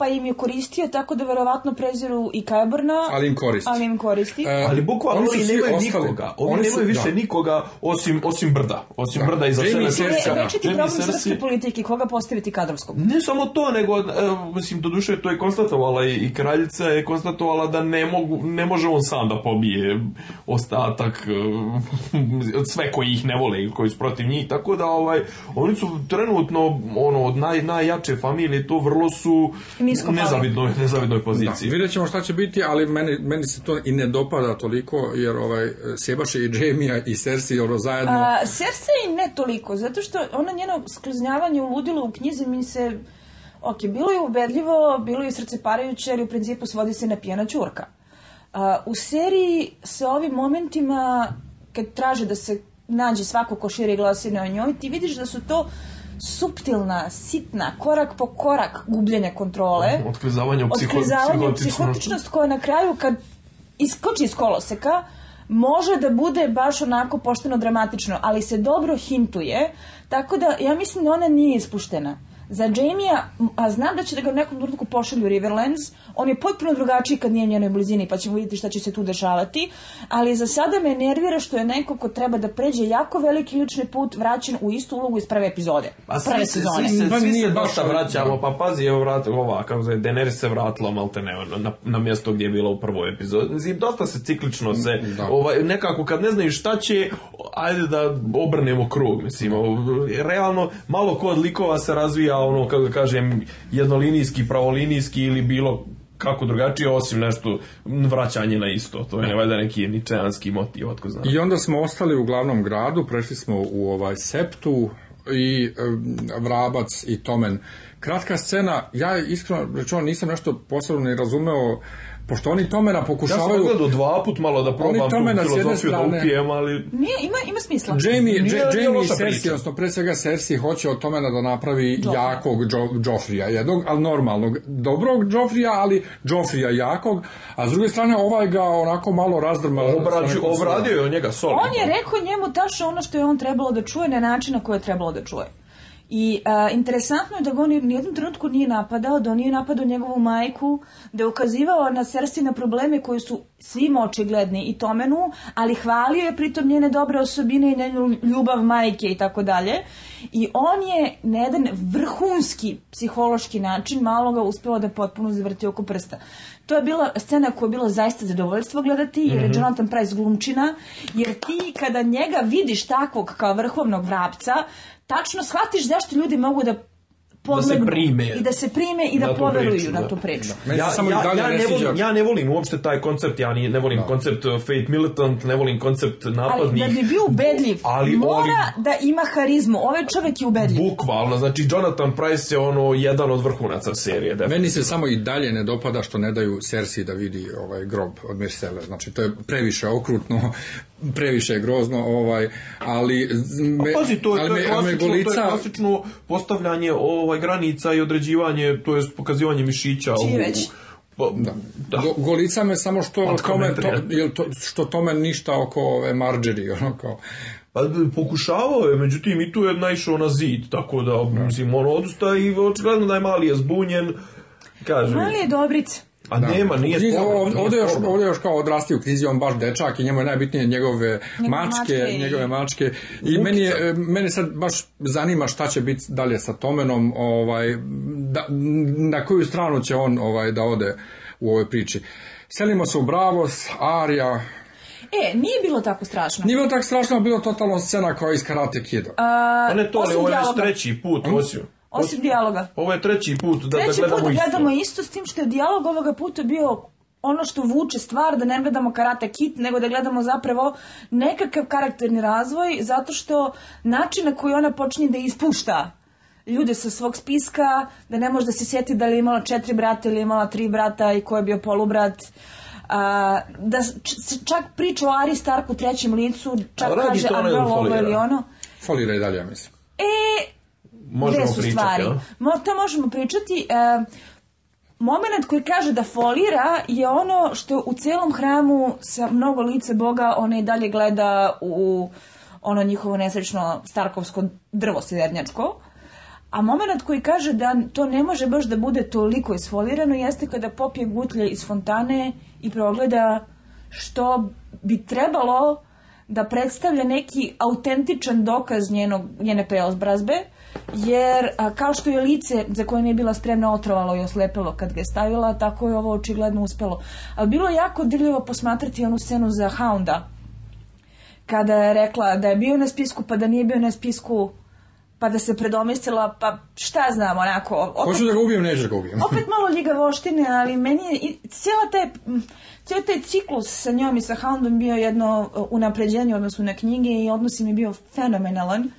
pa im je koristio, tako da verovatno preziru i Kajborna. Ali im koristi. Ali koristi. E, ali bukvalno oni nemaju ostali. nikoga. Oni, oni nemaju više nikoga osim, osim brda. Osim da. brda iza sebe Sersa. Veći ti problem srpske politike, koga postaviti kadrovskog? Ne samo to, nego, e, mislim, doduše to je konstatovala i, i kraljica je konstatovala da ne, mogu, ne može on sam da pobije ostatak e, sve koji ih ne vole i koji su protiv njih, tako da ovaj, oni su trenutno ono, od naj, najjače familije, to vrlo su nisko nezavidnoj, nezavidnoj poziciji. Da, vidjet ćemo šta će biti, ali meni, meni se to i ne dopada toliko, jer ovaj, Sjebaš i Džemija i Cersei ono zajedno... Cersei ne toliko, zato što ono njeno skliznjavanje u ludilu u knjizi mi se... Ok, bilo je ubedljivo, bilo je srceparajuće, jer u principu svodi se na pijena čurka. u seriji se ovim momentima, kad traže da se nađe svako ko širi glasine o njoj, ti vidiš da su to suptilna, sitna, korak po korak gubljenja kontrole. otkrizavanje u psihotičnost koja na kraju kad iskoči iz koloseka, može da bude baš onako pošteno dramatično, ali se dobro hintuje, tako da ja mislim da ona nije ispuštena. Za Jamie-a, a znam da će da ga u nekom trenutku pošalju Riverlands, on je potpuno drugačiji kad nije u njenoj blizini, pa ćemo vidjeti šta će se tu dešavati, ali za sada me nervira što je neko ko treba da pređe jako veliki lični put vraćen u istu ulogu iz prve epizode. Pa prve sezone. Svi, pa svi se vraćamo, pa pazi, evo vrat, ova, kako je Daenerys se vratila malte ne, ono, na, na mjesto gdje je bila u prvoj epizodi. dosta se ciklično se, ovaj, nekako kad ne znaju šta će, ajde da obrnemo krug, mislim, realno, malo ko od likova se razvija ono, kako da kažem, jednolinijski, pravolinijski ili bilo kako drugačije, osim nešto vraćanje na isto. To je valjda neki ničejanski motiv, otko I onda smo ostali u glavnom gradu, prešli smo u ovaj septu i Vrabac i Tomen. Kratka scena, ja iskreno rečeno nisam nešto posebno ne razumeo pošto oni Tomera pokušavaju... Ja sam dva put malo da probam oni tu filozofiju strane, da upijem, ali... Nije, ima, ima smisla. Jamie, nije, Jamie i Cersei, odnosno pre svega Cersei, hoće od Tomera da napravi Joffrey. jakog Joffrija, jednog, ali normalnog, dobrog Joffrija, ali Joffrija jakog, a s druge strane ovaj ga onako malo razdrma. obradio je on njega solidno. On je rekao njemu tačno ono što je on trebalo da čuje na način na koji je trebalo da čuje. I e, interesantno je da ga on u jednom trenutku nije napadao, da on nije napadao njegovu majku, da je ukazivao na srsti na probleme koji su svima očigledni i Tomenu, ali hvalio je pritom njene dobre osobine i njenu ljubav majke i tako dalje. I on je na jedan vrhunski psihološki način malo ga uspeo da potpuno zavrti oko prsta. To je bila scena koja je bila zaista zadovoljstvo gledati, jer je mm glumčina, jer ti kada njega vidiš takvog kao vrhovnog vrapca, tačno shvatiš zašto ljudi mogu da podlegnu i da se prime i da, poveruju na tu priču. Da. Ja, ja, ja, ne volim, ja ne volim uopšte taj koncept, ja ne volim da. koncept uh, Fate Militant, ne volim koncept napadnih. Ali da bi bio ubedljiv, ali mora da ima harizmu. Ovaj čovjek je ubedljiv. Bukvalno, znači Jonathan Price je ono jedan od vrhunaca serije. Meni se samo i dalje ne dopada što ne daju Cersei da vidi ovaj grob od Mircele. Znači to je previše okrutno, previše je grozno, ovaj, ali... Me, pazi, to je, ali me, golica... to postavljanje ovaj, granica i određivanje, to je pokazivanje mišića. u već. Pa, da. da. Go, golica me samo što, tome, to, to, što tome ništa oko ove Marjorie, ono pa pokušavao je, međutim i tu je naišao na zid, tako da, mislim, on odustaje i očigledno da je mali je zbunjen, kaže... Mali je dobric. A nema, nije ovdje, ovdje, još, ovdje još kao odrasti u knjizi, on baš dečak i njemu je najbitnije njegove mačke, njegove mačke. I meni, je, meni sad baš zanima šta će biti dalje sa Tomenom, ovaj, da, na koju stranu će on ovaj, da ode u ovoj priči. Selimo se u Bravos, Arija, E, nije bilo tako strašno. Nije bilo tako strašno, bilo totalno scena koja je iz Karate Kida. A, ne to, ali je treći put, Osiju. Osim dijaloga. Ovo je treći put da, da gledamo put isto. gledamo isto, s tim što je dijalog ovoga puta bio ono što vuče stvar, da ne gledamo Karate kit nego da gledamo zapravo nekakav karakterni razvoj, zato što način na koji ona počinje da ispušta ljude sa svog spiska, da ne može da se sjeti da li je imala četiri brata ili imala tri brata i ko je bio polubrat. Da se čak priča o Ari Starku u trećem licu, čak kaže, a ovo ili ono. Folira i dalje, ja mislim. E, možemo su pričati, stvari. Mo, to možemo pričati. E, moment koji kaže da folira je ono što u celom hramu sa mnogo lice Boga ona i dalje gleda u ono njihovo nesrećno starkovsko drvo sedernjačko. A moment koji kaže da to ne može baš da bude toliko isfolirano jeste kada popije gutlje iz fontane i progleda što bi trebalo da predstavlja neki autentičan dokaz njenog, njene preobrazbe, jer kao što je lice za koje nije bila spremna otrovalo i oslepilo kad ga je stavila, tako je ovo očigledno uspelo. Ali bilo je jako dirljivo posmatrati onu scenu za Hounda, kada je rekla da je bio na spisku, pa da nije bio na spisku, pa da se predomislila, pa šta znam, onako... Opet, da ga ubijem, ga ubijem. opet malo ljiga voštine, ali meni je... Cijela taj, cijel taj ciklus sa njom i sa Houndom bio jedno uh, unapređenje odnosu na knjige i odnos im je bio fenomenalan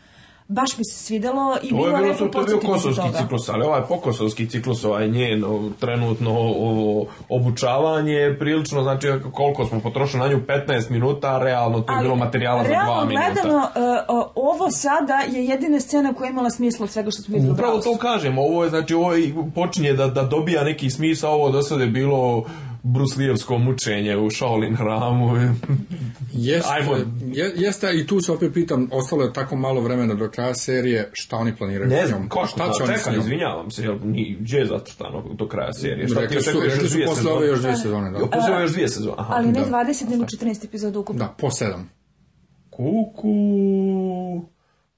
baš mi se svidelo i bilo je bilo to, to bio kosovski ciklus, ali ovaj pokosovski ciklus, ovaj njeno trenutno ovo, obučavanje prilično, znači koliko smo potrošili na nju 15 minuta, realno to je bilo materijala za 2 minuta. Gledano, uh, ovo sada je jedina scena koja je imala smisla od svega što smo vidjeli. Upravo to kažemo ovo je znači ovo je, počinje da, da dobija neki smisao, ovo do sada je bilo bruslijevsko mučenje u Shaolin hramu. jeste, jeste, i tu se opet pitam, ostalo je tako malo vremena do kraja serije, šta oni planiraju ne znam, kako, šta će čekaj, izvinjavam se, jel, ni, gdje je do kraja serije? Šta rekli su, rekli su posle ove još dvije sezone, da. posle ove još dvije sezone, aha. Ali ne 20, nego 14 epizoda ukupno. Da, po 7. Kuku...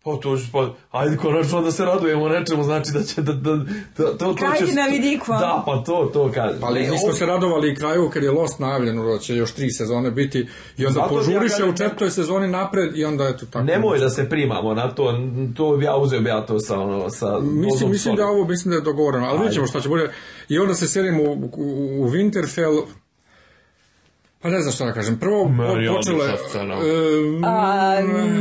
Pa to je, pa, ajde konačno da se radujemo nečemu, znači da će, da, da, da to, to Da, pa to, to kaže. Pa mi smo se radovali i kraju kad je Lost najavljeno ono, da će još tri sezone biti i onda požuriše u četvrtoj sezoni napred i onda eto tako. može da se primamo na to, to bi ja uzeo ja to sa, ono, sa... Mislim, mislim da ovo, mislim da je dogovoreno, ali vidimo šta će bolje, I onda se selimo u, u, u Winterfell, pa ne znam što da kažem. Prvo počelo e, je...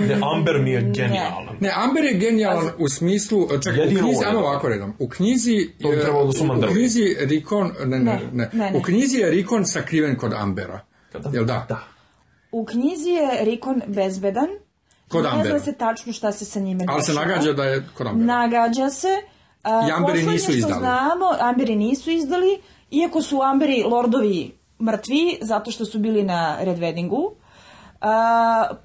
Ne, Amber mi je genijalan. Ne, Amber je genijalan u smislu... E, čekaj, u knjizi, ajmo ovako redom. U knjizi... To bi trebalo da su U knjizi Rikon... Ne, ne, ne. U knjizi je Rikon sakriven kod Ambera. Jel da? Da. U knjizi je Rikon bezbedan. Kod Ambera. Ne zna se tačno šta se sa njime dešava. Ali se nagađa da je kod Ambera. Nagađa se. E, I Amberi nisu izdali. Znamo, Amberi nisu izdali. Iako su Amberi lordovi mrtvi zato što su bili na Red Weddingu. Uh,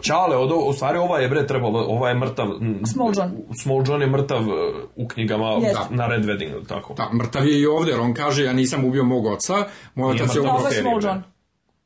Čale, od, u stvari ova je bre trebalo, ova je mrtav... Small John. Small John je mrtav e, u knjigama yes. na Red Weddingu, tako. Da, mrtav je i ovdje, on kaže ja nisam ubio mog oca, moj otac je Small John.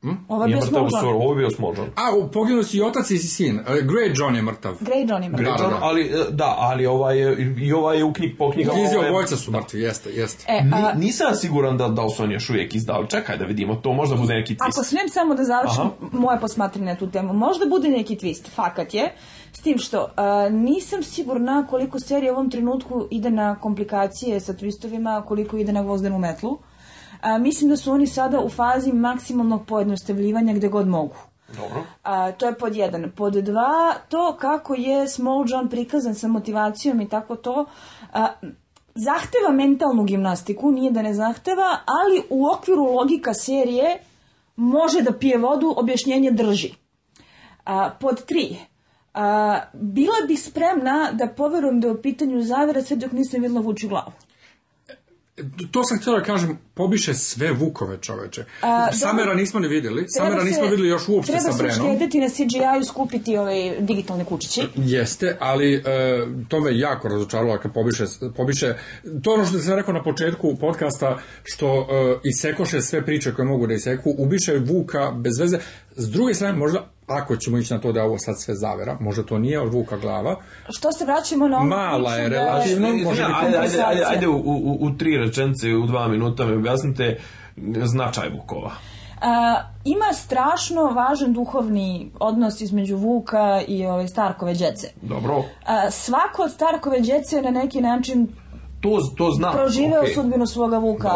Hm? Ovo je bio Small John. Ovo je bio Small John. A, poginuo si i otac i sin. E, Grey John je mrtav. Grey John je mrtav. Grey John, ali, e, da, ali ova je, i ovaj je u knjig, po knjigama... Knjizi obojca su mrtvi, jeste, jeste. E, a, Ni, nisam siguran da, da su on još uvijek izdali. Čekaj da vidimo, to možda bude neki twist. Ako smijem samo da završim Aha. moje posmatranje na tu temu, možda bude neki twist, fakat je. S tim što a, e, nisam sigurna koliko serija u ovom trenutku ide na komplikacije sa twistovima, koliko ide na gvozdenu metlu. A, mislim da su oni sada u fazi maksimalnog pojednostavljivanja gdje god mogu. Dobro. A, to je pod jedan. Pod dva, to kako je Small John prikazan sa motivacijom i tako to, a, zahteva mentalnu gimnastiku, nije da ne zahteva, ali u okviru logika serije može da pije vodu, objašnjenje drži. A, pod tri, bila bi spremna da poverujem da je u pitanju zavjera sve dok nisam vidjela vuću glavu to sam htjela da kažem, pobiše sve Vukove čoveče. Samera nismo ni vidjeli, Samera nismo vidjeli još uopšte sa Brenom. Treba se uštediti na CGI-u skupiti ove digitalne kućiće. Jeste, ali e, to me jako razočaralo ako pobiše, pobiše, to ono što sam rekao na početku podcasta, što e, isekoše sve priče koje mogu da iseku, ubiše Vuka bez veze. S druge strane, možda ako ćemo ići na to da je ovo sad sve zavera, možda to nije, od vuka glava. Što se vraćamo na Mala je relativno, može biti ajde, ajde, u, tri rečence, u dva minuta mi objasnite značaj vukova. ima strašno važan duhovni odnos između Vuka i ove Starkove djece. Dobro. svako od Starkove djece je na neki način to, to znam. Proživeo sudbinu svoga Vuka.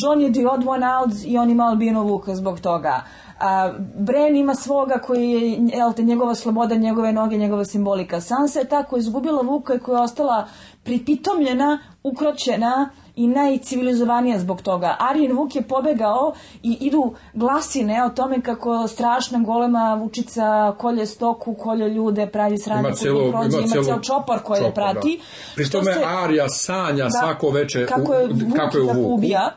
John je the one out i on ima albino Vuka zbog toga. Bren ima svoga koji je jel te, njegova sloboda, njegove noge, njegova simbolika. Sansa je ta koja je izgubila Vuka i koja je ostala pripitomljena, ukročena, i najcivilizovanija zbog toga. Arjen Vuk je pobegao i idu glasine o tome kako strašna golema vučica kolje stoku, kolje ljude, pravi sranje ima cijelo, prođe, ima, cijelo, čopar koje čopar, prati. Da. Pri tome Arja sanja da, svako veče kako je Vuk, kako je ubija.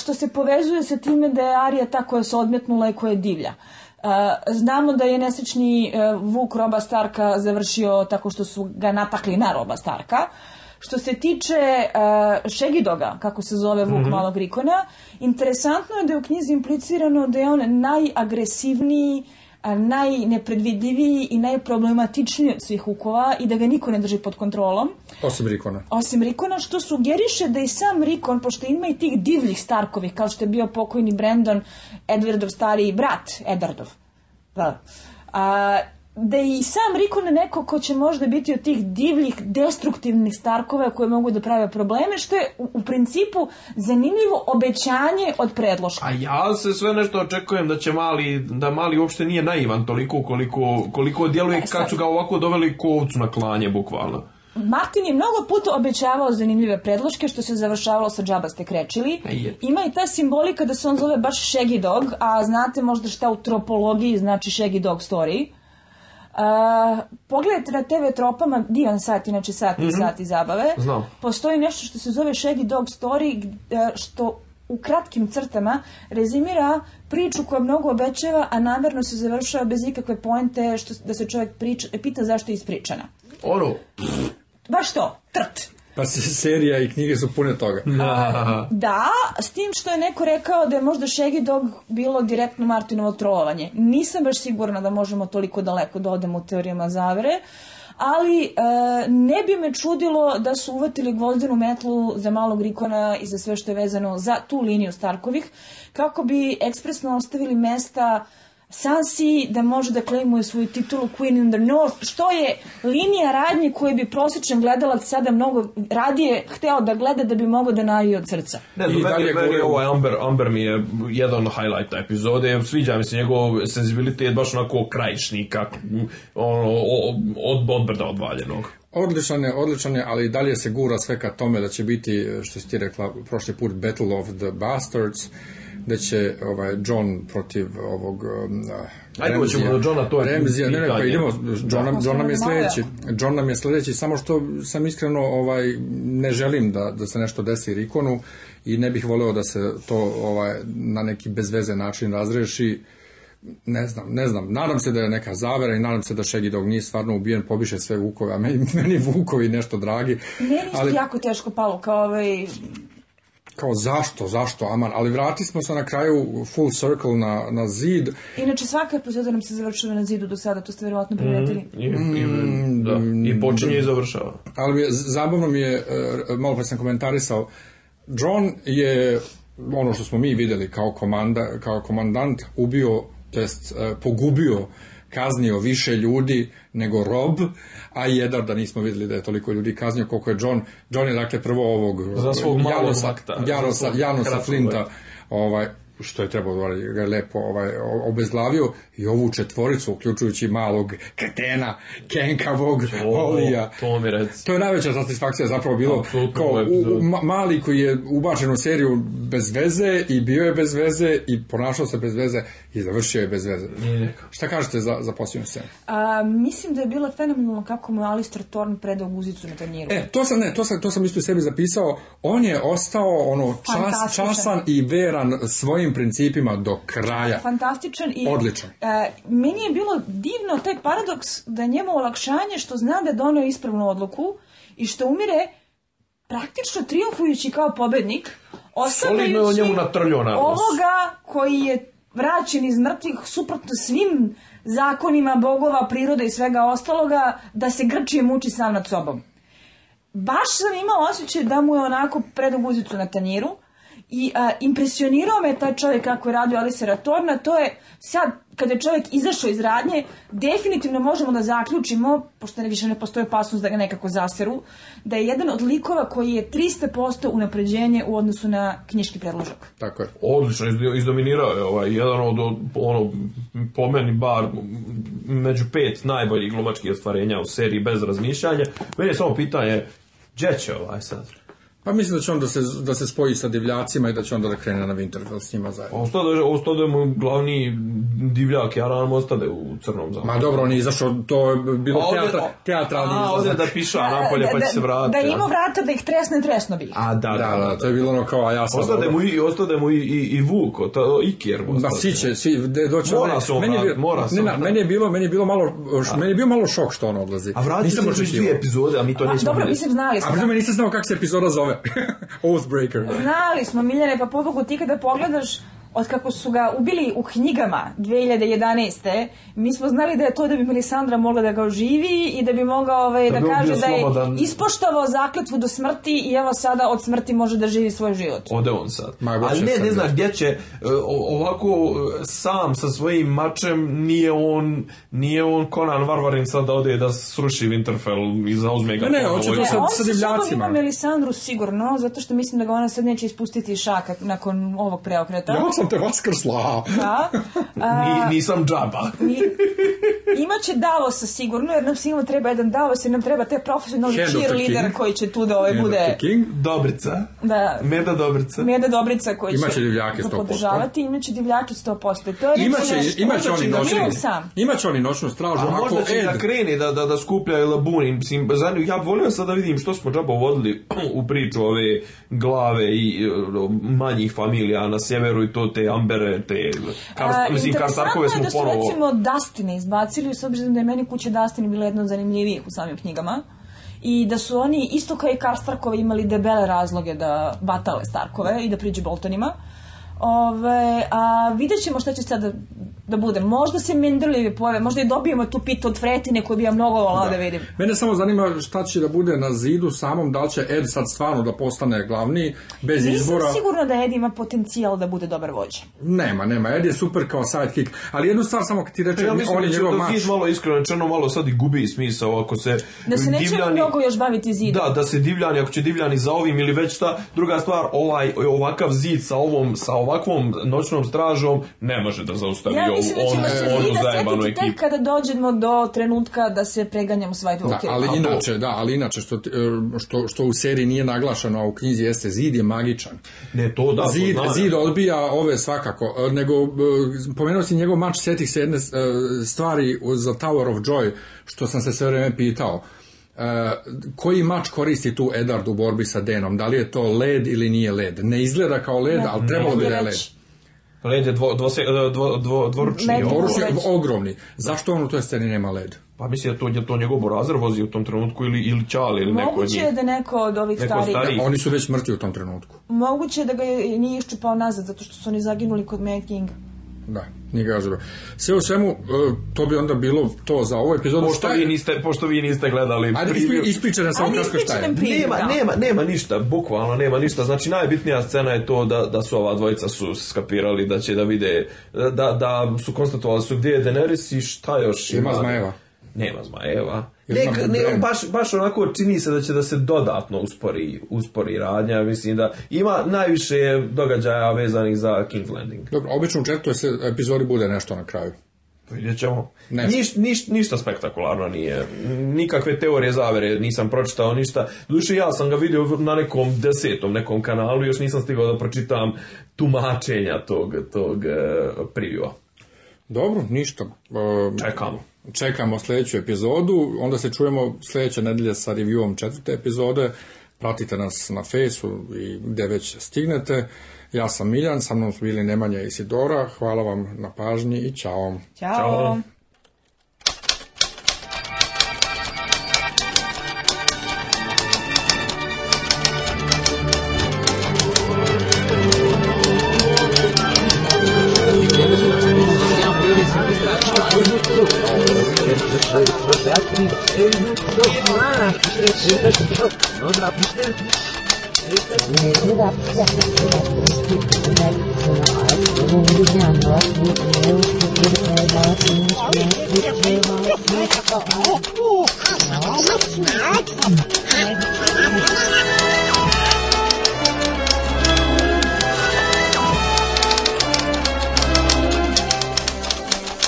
što se povezuje sa time da je Arija ta koja se odmetnula i koja je divlja. Znamo da je nesečni e, Vuk Roba Starka završio tako što su ga natakli na Roba Starka. Što se tiče uh, Šegidoga, kako se zove Vuk mm Malog Rikona, interesantno je da je u knjizi implicirano da je on najagresivniji, najnepredvidljiviji i najproblematičniji od svih ukova i da ga niko ne drži pod kontrolom. Osim Rikona. Osim Rikona, što sugeriše da i sam Rikon, pošto ima i tih divljih Starkovih, kao što je bio pokojni Brandon, Edwardov stariji brat, Edardov. Da. A, da i sam Rikon neko ko će možda biti od tih divljih, destruktivnih starkova koje mogu da prave probleme, što je u, principu zanimljivo obećanje od predloška. A ja se sve nešto očekujem da će mali, da mali uopšte nije naivan toliko koliko, koliko djeluje e, kad su ga ovako doveli kovcu na klanje, bukvalno. Martin je mnogo puta obećavao zanimljive predloške što se završavalo sa džaba ste krečili. E, Ima i ta simbolika da se on zove baš Shaggy Dog, a znate možda šta u tropologiji znači Shaggy Dog story pogledajte na TV tropama divan sat, inače sat i mm -hmm. sat zabave. Postoji nešto što se zove Shaggy Dog Story, e, što u kratkim crtama rezimira priču koja mnogo obećava, a namjerno se završava bez ikakve poente što, da se čovjek priča, pita zašto je ispričana. Oru! Ono, Baš to, trt. Pa serija i knjige su pune toga. da, s tim što je neko rekao da je možda Shaggy Dog bilo direktno Martinovo trovanje. Nisam baš sigurna da možemo toliko daleko da odemo u teorijama zavere, ali e, ne bi me čudilo da su uvatili gvozdenu metlu za malog Rikona i za sve što je vezano za tu liniju Starkovih, kako bi ekspresno ostavili mesta Sansi da može da klejmuje svoju titulu Queen in the North, što je linija radnje koje bi prosječan gledalac sada mnogo radije hteo da gleda da bi mogao da navi od srca. Ne I dalje govori ovo Amber, Amber mi je jedan highlight epizode, sviđa mi se njegov senzibilitet baš onako krajišni, kako, ono, od, od brda odvaljenog. Odličan je, odličan je, ali dalje se gura sve ka tome da će biti, što si ti rekla prošli put, Battle of the Bastards, da će ovaj, John protiv ovog um, Ajde, hoćemo Johna, to je pa John, nam, je sljedeći, John nam je sljedeći, samo što sam iskreno, ovaj, ne želim da, da se nešto desi Rikonu i ne bih voleo da se to ovaj, na neki bezveze način razreši, ne znam, ne znam, nadam se da je neka zavera i nadam se da Shaggy Dog nije stvarno ubijen, pobiše sve vukove, a meni, vukovi nešto dragi. ali... jako teško palo, kao ovaj, kao zašto, zašto Aman, ali vratili smo se na kraju full circle na, na zid. Inače svaka epizoda nam se završava na zidu do sada, to ste vjerojatno mhm. primetili. i, mm, i, da. I počinje i završava. Ali mi je, zabavno mi je, e, malo pa sam komentarisao, John je ono što smo mi vidjeli kao, komanda, kao komandant ubio, to e, pogubio kaznio više ljudi nego Rob, a jedan da nismo vidjeli da je toliko ljudi kaznio koliko je John. John je dakle prvo ovog Janosa, Janosa, Janosa Flinta ovaj, što je trebalo ovaj, ga lepo ovaj, obezglavio i ovu četvoricu, uključujući malog kretena, kenkavog Olija. To je najveća satisfakcija zapravo bilo mali koji je ubačen u seriju bez veze i bio je bez veze i ponašao se bez veze i završio je bez veze. Šta kažete za, za posljednju scenu? mislim da je bilo fenomenalno kako mu Alistair Thorne predao guzicu na tanjiru. E, to sam, ne, to sam, to sam isto u sebi zapisao. On je ostao ono, čas, časan i veran svojim svojim principima do kraja. Fantastičan i odličan. E, meni je bilo divno taj paradoks da je njemu olakšanje što zna da je donio ispravnu odluku i što umire praktično triofujući kao pobednik, ostavljajući ovoga koji je vraćen iz mrtvih suprotno svim zakonima bogova, prirode i svega ostaloga, da se grči i muči sam nad sobom. Baš sam imao osjećaj da mu je onako predoguzicu na tanjiru, i a, impresionirao me taj čovjek kako je radio Alisa Ratorna, to je sad kada je čovjek izašao iz radnje, definitivno možemo da zaključimo, pošto ne više ne postoji opasnost da ga nekako zaseru, da je jedan od likova koji je 300% unapređenje u odnosu na knjiški predložak. Tako je. Odlično, izdominirao je ovaj, jedan od, ono, po meni bar, među pet najboljih glumačkih ostvarenja u seriji bez razmišljanja. Meni je samo pitanje, gdje će ovaj sad? Pa mislim da će onda se, da se spoji sa divljacima i da će onda da krene na Winterfell s njima zajedno. Ostade, ostade mu glavni divljak, ja mu ostade u crnom zamku. Ma dobro, on je izašao, to je bilo teatra, teatralni izlazak. A, ovdje da piša napolje pa će se vratiti. Da, je imao vrata da ih tresne, tresno bi. A, da, da, da, to je bilo ono kao, a ja sam... Ostade mu i, ostade mu i, i, i Vuko, ta, Iker mu ostade. Ma, svi će, svi, de, doće... Mora se on meni, vrat, mora se ne, meni je bilo, meni je bilo malo, meni je bio malo šok što on odlazi. A vratili smo dvije epizode, a mi to nismo... Dobro, mislim, znali smo. A pritom nisam znao kako se epizoda zove Oathbreaker. Znali smo, Miljane, pa pobogu ti kada pogledaš od kako su ga ubili u knjigama 2011. mi smo znali da je to da bi Melisandra mogla da ga oživi i da bi mogao ovaj, da, da kaže da je slobodan. ispoštovao zakletvu do smrti i evo sada od smrti može da živi svoj život. Ode on sad. Ali ne, ne znaš gdje će, e, ovako e, sam sa svojim mačem nije on, nije on Conan Varvarin sad da ode da sruši Winterfell i zauzme ga. Ne, ne, to sa divljacima. Melisandru sigurno, zato što mislim da ga ona sad neće ispustiti šaka nakon ovog preokreta sam te vaskrsla. Da. A, Ni, nisam džaba. imaće Davosa sigurno, jer nam sigurno treba jedan Davos, jer nam treba te profesionalni cheerleader koji će tu da ovaj Hand bude... King, Dobrica. Da. Meda Dobrica. Meda Dobrica koji imaće će divljake 100%. podržavati, imaće divljake 100%. To je imaće, nešto, imaće oni noćnu, imaće oni noćnu stražu. A možda će da kreni da, da, da skuplja labune. Mislim, ja volim sad da vidim što smo džaba uvodili u priču ove glave i e, ono, manjih familija na severu i to te ambere, te kar, mislim, ponovo... Interesantno je da su ponovo... recimo Dastine izbacili, s obzirom da je meni kuća Dastine bila jedna od zanimljivijih u samim knjigama i da su oni isto kao i Karstarkove imali debele razloge da batale Starkove i da priđu Boltonima. Ove, a vidjet ćemo šta će sada da bude. Možda se mindrljivi pojave, možda i dobijemo tu pitu od Fretine koju bi ja mnogo volao da. vidim. Mene samo zanima šta će da bude na zidu samom, da li će Ed sad stvarno da postane glavni, bez izbora. Nisam sigurno da Ed ima potencijal da bude dobar vođa. Nema, nema, Ed je super kao sidekick, ali jednu stvar samo kad ti reče, pa ja, on je njegov mač. Da malo iskreno, rečeno, malo sad i gubi smisao ako se Da se neće divljani, mnogo još baviti zidom. Da, da se divljani, ako će divljani za ovim ili već šta, druga stvar, ovaj, ovakav zid sa ovom, sa ovakvom noćnom stražom ne može da zaustavi mislim znači kada dođemo do trenutka da se preganjamo s ali pa- inače, da, ali inače što, e, u seriji nije naglašano, a u knjizi jeste zid je magičan. Ne, to zid, zid odbija ove svakako, e, nego e, pomenuo si njegov mač, setih se jedne stvari za Tower of Joy, što sam se sve vrijeme pitao. koji mač koristi tu Edard u borbi sa Denom? Da li je to led ili nije led? Ne izgleda kao led, ali trebalo bi da je led. Led je dvo, e, dvo, dvo, dvo, ono. ogromni. Zašto on u toj sceni nema led? Pa mislim da to, je to njegov borazar vozi u tom trenutku ili, ili čal ili neko od njih. Moguće je da neko od ovih neko starih... Stari... Oni su već mrtvi u tom trenutku. Moguće je da ga nije iščupao nazad zato što su oni zaginuli kod Mad da, nije Sve u svemu, e, to bi onda bilo to za ovu epizodu. Pošto, vi niste, pošto vi niste gledali Ajde, preview. ispričaj nam samo kako šta je. Nema, nema, nema ništa, bukvalno nema ništa. Znači, najbitnija scena je to da, da su ova dvojica su skapirali, da će da vide, da, da su konstatovali su gdje je Daenerys i šta još ima. Ima zmajeva. Nema zmajeva ne, ne baš, baš onako čini se da će da se dodatno uspori, uspori radnja, mislim da ima najviše događaja vezanih za King's Landing. Dobro, obično u četvrtoj epizodi bude nešto na kraju. Pa vidjet ćemo. Niš, ništa spektakularno nije. Nikakve teorije zavere nisam pročitao ništa. Duše ja sam ga vidio na nekom desetom nekom kanalu, još nisam stigao da pročitam tumačenja tog, tog e, Dobro, ništa. Ehm, Čekamo čekamo sljedeću epizodu, onda se čujemo sljedeće nedelje sa reviewom četvrte epizode, pratite nas na fejsu i gdje već stignete. Ja sam Miljan, sa mnom su bili Nemanja i Sidora, hvala vam na pažnji i čao. Ćao.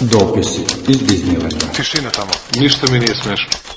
Дописи із бізнівання. Тишина там. Ніж то мені смішно.